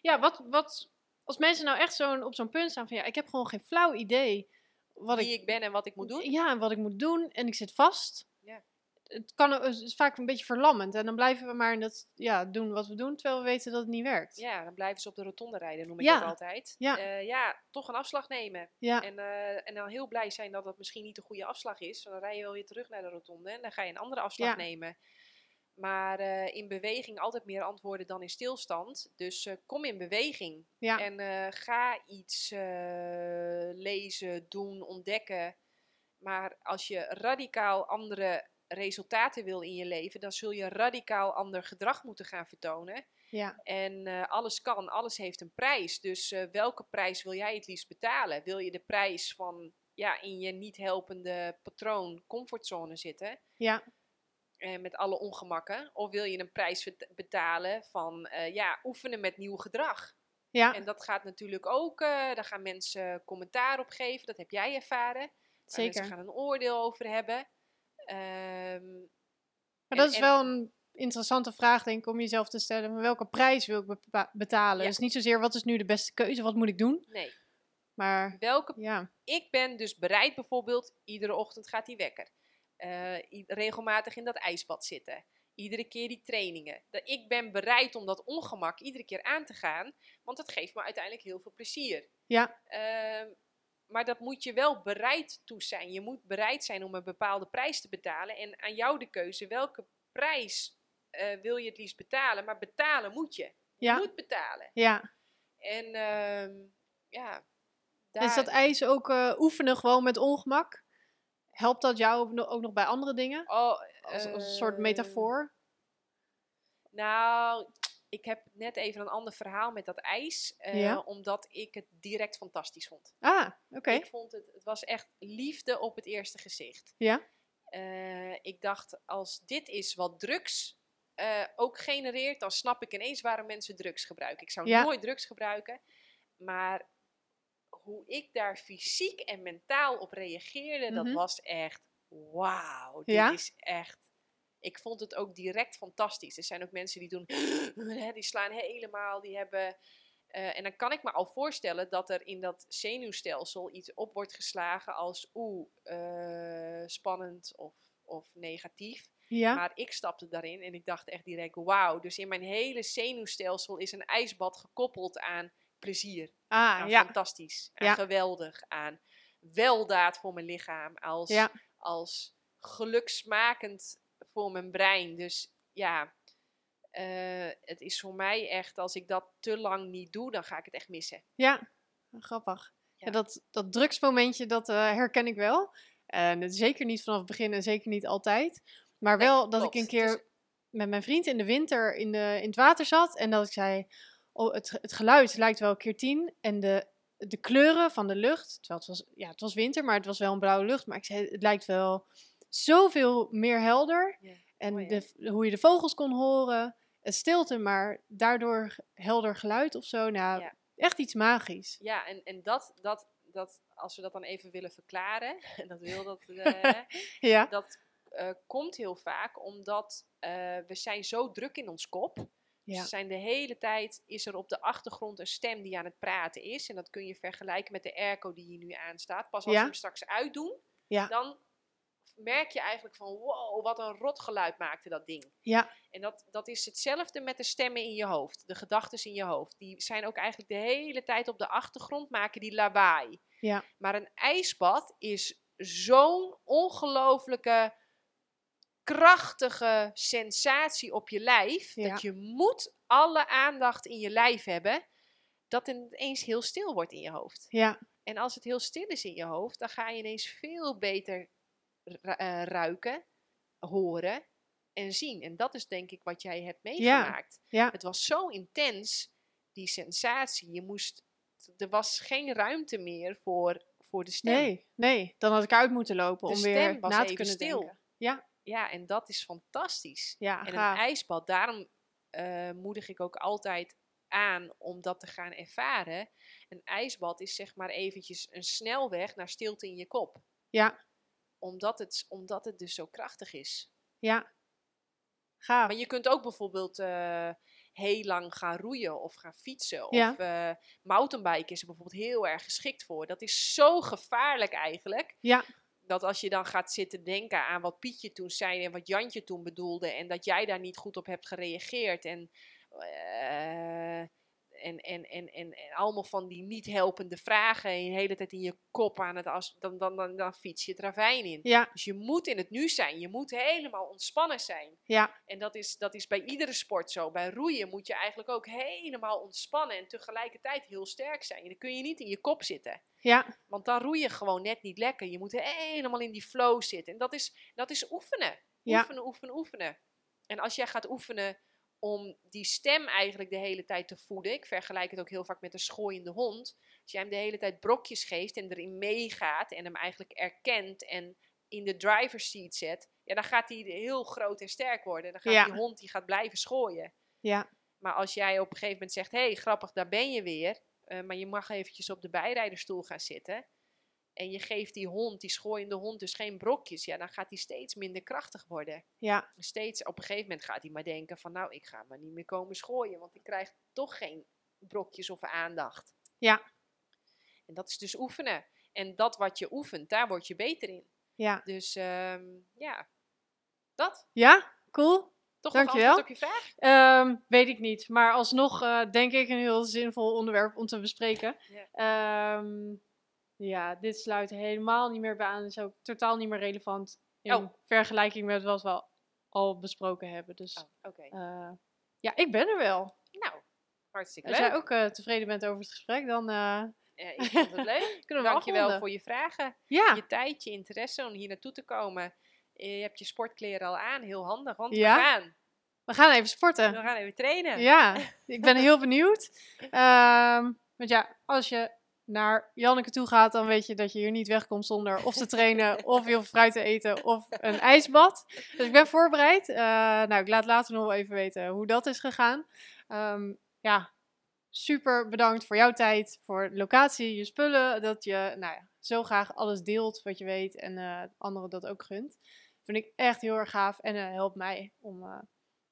Ja, wat, wat, als mensen nou echt zo'n, op zo'n punt staan van ja, ik heb gewoon geen flauw idee wat Wie ik, ik ben en wat ik moet doen? Ja, en wat ik moet doen en ik zit vast. Ja. Het, kan, het is vaak een beetje verlammend en dan blijven we maar in dat, ja, doen wat we doen, terwijl we weten dat het niet werkt. Ja, dan blijven ze op de rotonde rijden, noem ik Ja. dat altijd. Ja. Ja. ja, toch een afslag nemen. Ja, En, eh, en dan heel blij zijn dat dat misschien niet de goede afslag is. Dan rij je wel weer terug naar de rotonde en dan ga je een andere afslag Ja. nemen. Maar eh, in beweging altijd meer antwoorden dan in stilstand. Dus eh, kom in beweging. ja, En eh, ga iets lezen, doen, ontdekken. Maar als je radicaal andere resultaten wil in je leven, dan zul je radicaal ander gedrag moeten gaan vertonen. ja, En alles kan, alles heeft een prijs. Dus welke prijs wil jij het liefst betalen? Wil je de prijs van ja, in je niet helpende patroon comfortzone zitten? ja, eh, met alle ongemakken? Of wil je een prijs betalen van eh, ja, oefenen met nieuw gedrag? ja, En dat gaat natuurlijk ook, eh, daar gaan mensen commentaar op geven. Dat heb jij ervaren. Waar Mensen zeker. gaan een oordeel over hebben. Ehm, Maar En- dat is wel een interessante vraag, denk ik, om jezelf te stellen. Maar welke prijs wil ik betalen? Ja. Dus niet zozeer wat is nu de beste keuze, wat moet ik doen? nee, Maar welke ja, ik ben dus bereid bijvoorbeeld, iedere ochtend gaat die wekker. Eh, regelmatig in dat ijsbad zitten. Iedere keer die trainingen. Dat ik ben bereid om dat ongemak iedere keer aan te gaan, want dat geeft me uiteindelijk heel veel plezier. ja, Ehm, maar dat moet je wel bereid toe zijn. Je moet bereid zijn om een bepaalde prijs te betalen. En aan jou de keuze, welke prijs eh, wil je het liefst betalen? Maar betalen moet je. Je ja, moet betalen. ja. En ehm, ja, Is dat ijs ook eh, oefenen gewoon met ongemak? Helpt dat jou ook nog- bij andere dingen? Oh, Als, als een soort eh, metafoor? Nou, ik heb net even een ander verhaal met dat ijs. eh, Ja? Omdat ik het direct fantastisch vond. Ah, Oké. Ik vond het, het was echt liefde op het eerste gezicht. Ja? Eh, ik dacht, als dit is wat drugs eh, ook genereert, dan snap ik ineens waarom mensen drugs gebruiken. Ik zou Ja. nooit drugs gebruiken, maar hoe ik daar fysiek en mentaal op reageerde, dat Mhm. was echt wauw. Dit Ja? is echt. Ik vond het ook direct fantastisch. Er zijn ook mensen die doen, die slaan helemaal, die hebben. eh, en dan kan ik me al voorstellen dat er in dat zenuwstelsel iets op wordt geslagen als oeh, eh, spannend of, of negatief. Ja? Maar ik stapte daarin en ik dacht echt direct, wauw. Dus in mijn hele zenuwstelsel is een ijsbad gekoppeld aan plezier. Ah, Aan ja. fantastisch, aan Ja. geweldig, aan weldaad voor mijn lichaam. Als, Ja. als geluksmakend voor mijn brein. Dus ja, eh, het is voor mij echt, als ik dat te lang niet doe, dan ga ik het echt missen. Ja, grappig. Ja. Dat, dat drugsmomentje, dat eh, herken ik wel. En het is zeker niet vanaf het begin en zeker niet altijd. Maar Nee, wel dat klopt. ik een keer is- met mijn vriend in de winter in, de, in het water zat. En dat ik zei, oh, het, het geluid lijkt wel keer tien. En de, de kleuren van de lucht, terwijl het was, ja, het was winter, maar het was wel een blauwe lucht. Maar ik zei, het lijkt wel zoveel meer helder. En de, hoe je de vogels kon horen, het stilte, maar daardoor helder geluid of zo. Nou, Ja. echt iets magisch. Ja, en, en dat, dat, dat, als we dat dan even willen verklaren, en dat wil dat, eh, Ja, dat eh, komt heel vaak omdat eh, we zijn zo druk in ons kop. Dus Ja. er zijn de hele tijd is er op de achtergrond een stem die aan het praten is. En dat kun je vergelijken met de airco die hier nu aanstaat. Pas als Ja. we hem straks uitdoen, Ja. dan merk je eigenlijk van wow, wat een rotgeluid maakte dat ding. ja, En dat, dat is hetzelfde met de stemmen in je hoofd, de gedachten in je hoofd. Die zijn ook eigenlijk de hele tijd op de achtergrond, maken die lawaai. ja, Maar een ijsbad is zo'n ongelofelijke, krachtige sensatie op je lijf. Ja. Dat je moet alle aandacht in je lijf hebben. Dat het ineens heel stil wordt in je hoofd. ja, En als het heel stil is in je hoofd, dan ga je ineens veel beter eh, ruiken, horen en zien. En dat is denk ik wat jij hebt meegemaakt. ja. Het was zo intens, die sensatie. Je moest, er was geen ruimte meer voor, voor de stem. Nee, nee. Dan had ik uit moeten lopen De om weer na te even kunnen stil. denken. Ja, Ja, en dat is fantastisch. ja, En een ijsbad, daarom eh, moedig ik ook altijd aan om dat te gaan ervaren. Een ijsbad is zeg maar eventjes een snelweg naar stilte in je kop. Ja, Omdat het, omdat het dus zo krachtig is. ja. Gaaf. Maar je kunt ook bijvoorbeeld eh, heel lang gaan roeien of gaan fietsen. Ja. Of eh mountainbiken is er bijvoorbeeld heel erg geschikt voor. Dat is zo gevaarlijk eigenlijk. Ja, Dat als je dan gaat zitten denken aan wat Pietje toen zei en wat Jantje toen bedoelde. En dat jij daar niet goed op hebt gereageerd. En, eh, en, en, en, en, en allemaal van die niet helpende vragen. En je de hele tijd in je kop aan het as. Dan, dan, dan, dan fiets je het ravijn in. ja, Dus je moet in het nu zijn. Je moet helemaal ontspannen zijn. ja, En dat is, dat is bij iedere sport zo. Bij roeien moet je eigenlijk ook helemaal ontspannen en tegelijkertijd heel sterk zijn. En dan kun je niet in je kop zitten. ja, Want dan roei je gewoon net niet lekker. Je moet helemaal in die flow zitten. En dat is, dat is oefenen. Ja. Oefenen, oefenen, oefenen. En als jij gaat oefenen om die stem eigenlijk de hele tijd te voeden. Ik vergelijk het ook heel vaak met een schooiende hond. Als jij hem de hele tijd brokjes geeft en erin meegaat en hem eigenlijk erkent en in de driver's seat zet. Ja, dan gaat hij heel groot en sterk worden. Dan gaat Ja. die hond die gaat blijven schooien. ja, Maar als jij op een gegeven moment zegt, hé, hey, grappig, daar ben je weer. eh, maar je mag eventjes op de bijrijderstoel gaan zitten. En je geeft die hond, die schooiende hond, dus geen brokjes. Ja, dan gaat hij steeds minder krachtig worden. ja, Steeds, op een gegeven moment gaat hij maar denken van, nou, ik ga maar niet meer komen schooien. Want ik krijg toch geen brokjes of aandacht. Ja. En dat is dus oefenen. En dat wat je oefent, daar word je beter in. ja. Dus ehm, ja, dat. Ja, cool. Toch Dankjewel. op je vraag? Ehm, weet ik niet. Maar alsnog eh, denk ik een heel zinvol onderwerp om te bespreken. Ja. Ehm, ja, dit sluit helemaal niet meer bij aan. is ook totaal niet meer relevant in Oh. vergelijking met wat we al besproken hebben. Dus Oh, eh, ja, ik ben er wel. Nou, hartstikke Als leuk. jij ook eh, tevreden bent over het gesprek, dan eh, Ja, ik vond het leuk. kunnen we Dankjewel afronden. voor je vragen. Ja, Je tijd, je interesse om hier naartoe te komen. Je hebt je sportkleren al aan, heel handig. Want Ja? we gaan. we gaan even sporten. We gaan even trainen. Ja, ik ben heel benieuwd. Ehm, want ja, als je naar Janneke toe gaat, dan weet je dat je hier niet wegkomt zonder of te trainen, of heel veel fruit te eten, of een ijsbad. Dus ik ben voorbereid. Uh, nou, ik laat later nog wel even weten hoe dat is gegaan. Um, ja, super bedankt voor jouw tijd, voor de locatie, je spullen. Dat je nou ja, zo graag alles deelt wat je weet en uh, anderen dat ook gunt. Vind ik echt heel erg gaaf en uh, helpt mij om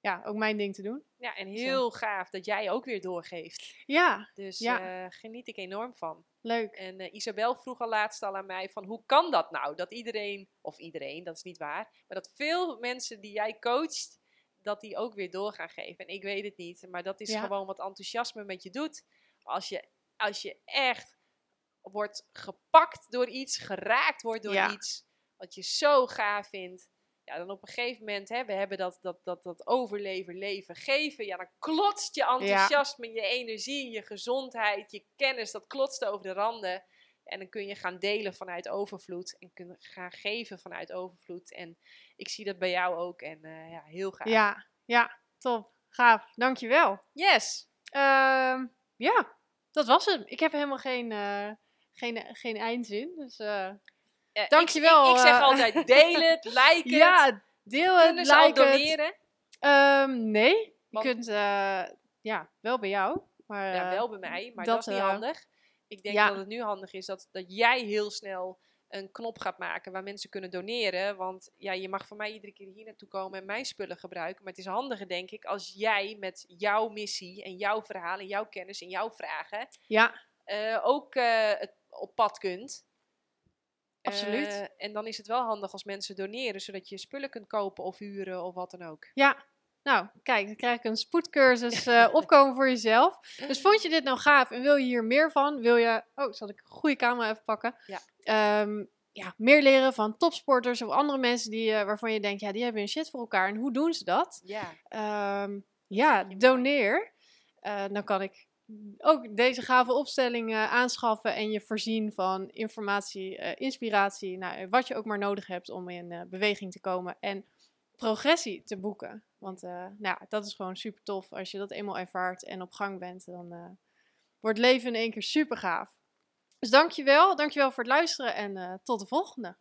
ja, ook mijn ding te doen. Ja, en heel zo. gaaf dat jij ook weer doorgeeft. Ja. Dus ja. geniet ik enorm van. Leuk. En Isabel vroeg al laatst al aan mij van hoe kan dat nou? Dat iedereen, of iedereen, dat is niet waar, maar dat veel mensen die jij coacht, dat die ook weer door gaan geven. En ik weet het niet, maar dat is ja. gewoon wat enthousiasme met je doet. Als je, als je echt wordt gepakt door iets, geraakt wordt door ja. iets, wat je zo gaaf vindt. Ja, dan op een gegeven moment, hè, we hebben dat, dat, dat, dat overleven, leven, geven. Ja, dan klotst je enthousiasme, ja. je energie, je gezondheid, je kennis, dat klotst over de randen. En dan kun je gaan delen vanuit overvloed en kun gaan geven vanuit overvloed. En ik zie dat bij jou ook en uh, ja, heel gaaf. Ja, ja, top. Gaaf. Dankjewel. Yes. Uh, ja, dat was hem. Ik heb helemaal geen, uh, geen, geen eindzin, dus... Uh, dankjewel. Ik, ik, ik zeg altijd deel het, like het. Ja, deel het, Kunnen like doneren? Het. Um, nee, Want, je kunt, ja, wel bij jou. Maar, ja, wel bij mij, maar dat, dat is niet handig. Ik denk ja. dat het nu handig is dat, dat jij heel snel een knop gaat maken waar mensen kunnen doneren. Want ja, je mag van mij iedere keer hier naartoe komen en mijn spullen gebruiken. Maar het is handiger, denk ik, als jij met jouw missie en jouw verhaal en jouw kennis en jouw vragen ja. uh, ook uh, het op pad kunt. Absoluut. Uh, en dan is het wel handig als mensen doneren, zodat je spullen kunt kopen of huren of wat dan ook. Ja, nou, kijk, dan krijg ik een spoedcursus uh, opkomen voor jezelf. Dus vond je dit nou gaaf en wil je hier meer van? Wil je, oh, zal ik een goede camera even pakken? Ja. Um, ja, meer leren van topsporters of andere mensen die, uh, waarvan je denkt, ja, die hebben een shit voor elkaar. En hoe doen ze dat? Ja, um, ja doneer. Uh, dan kan ik ook deze gave opstelling uh, aanschaffen en je voorzien van informatie, uh, inspiratie, nou, wat je ook maar nodig hebt om in beweging te komen en progressie te boeken. Want nou, dat is gewoon super tof. Als je dat eenmaal ervaart en op gang bent, dan wordt leven in één keer super gaaf. Dus dankjewel, dankjewel voor het luisteren en tot de volgende.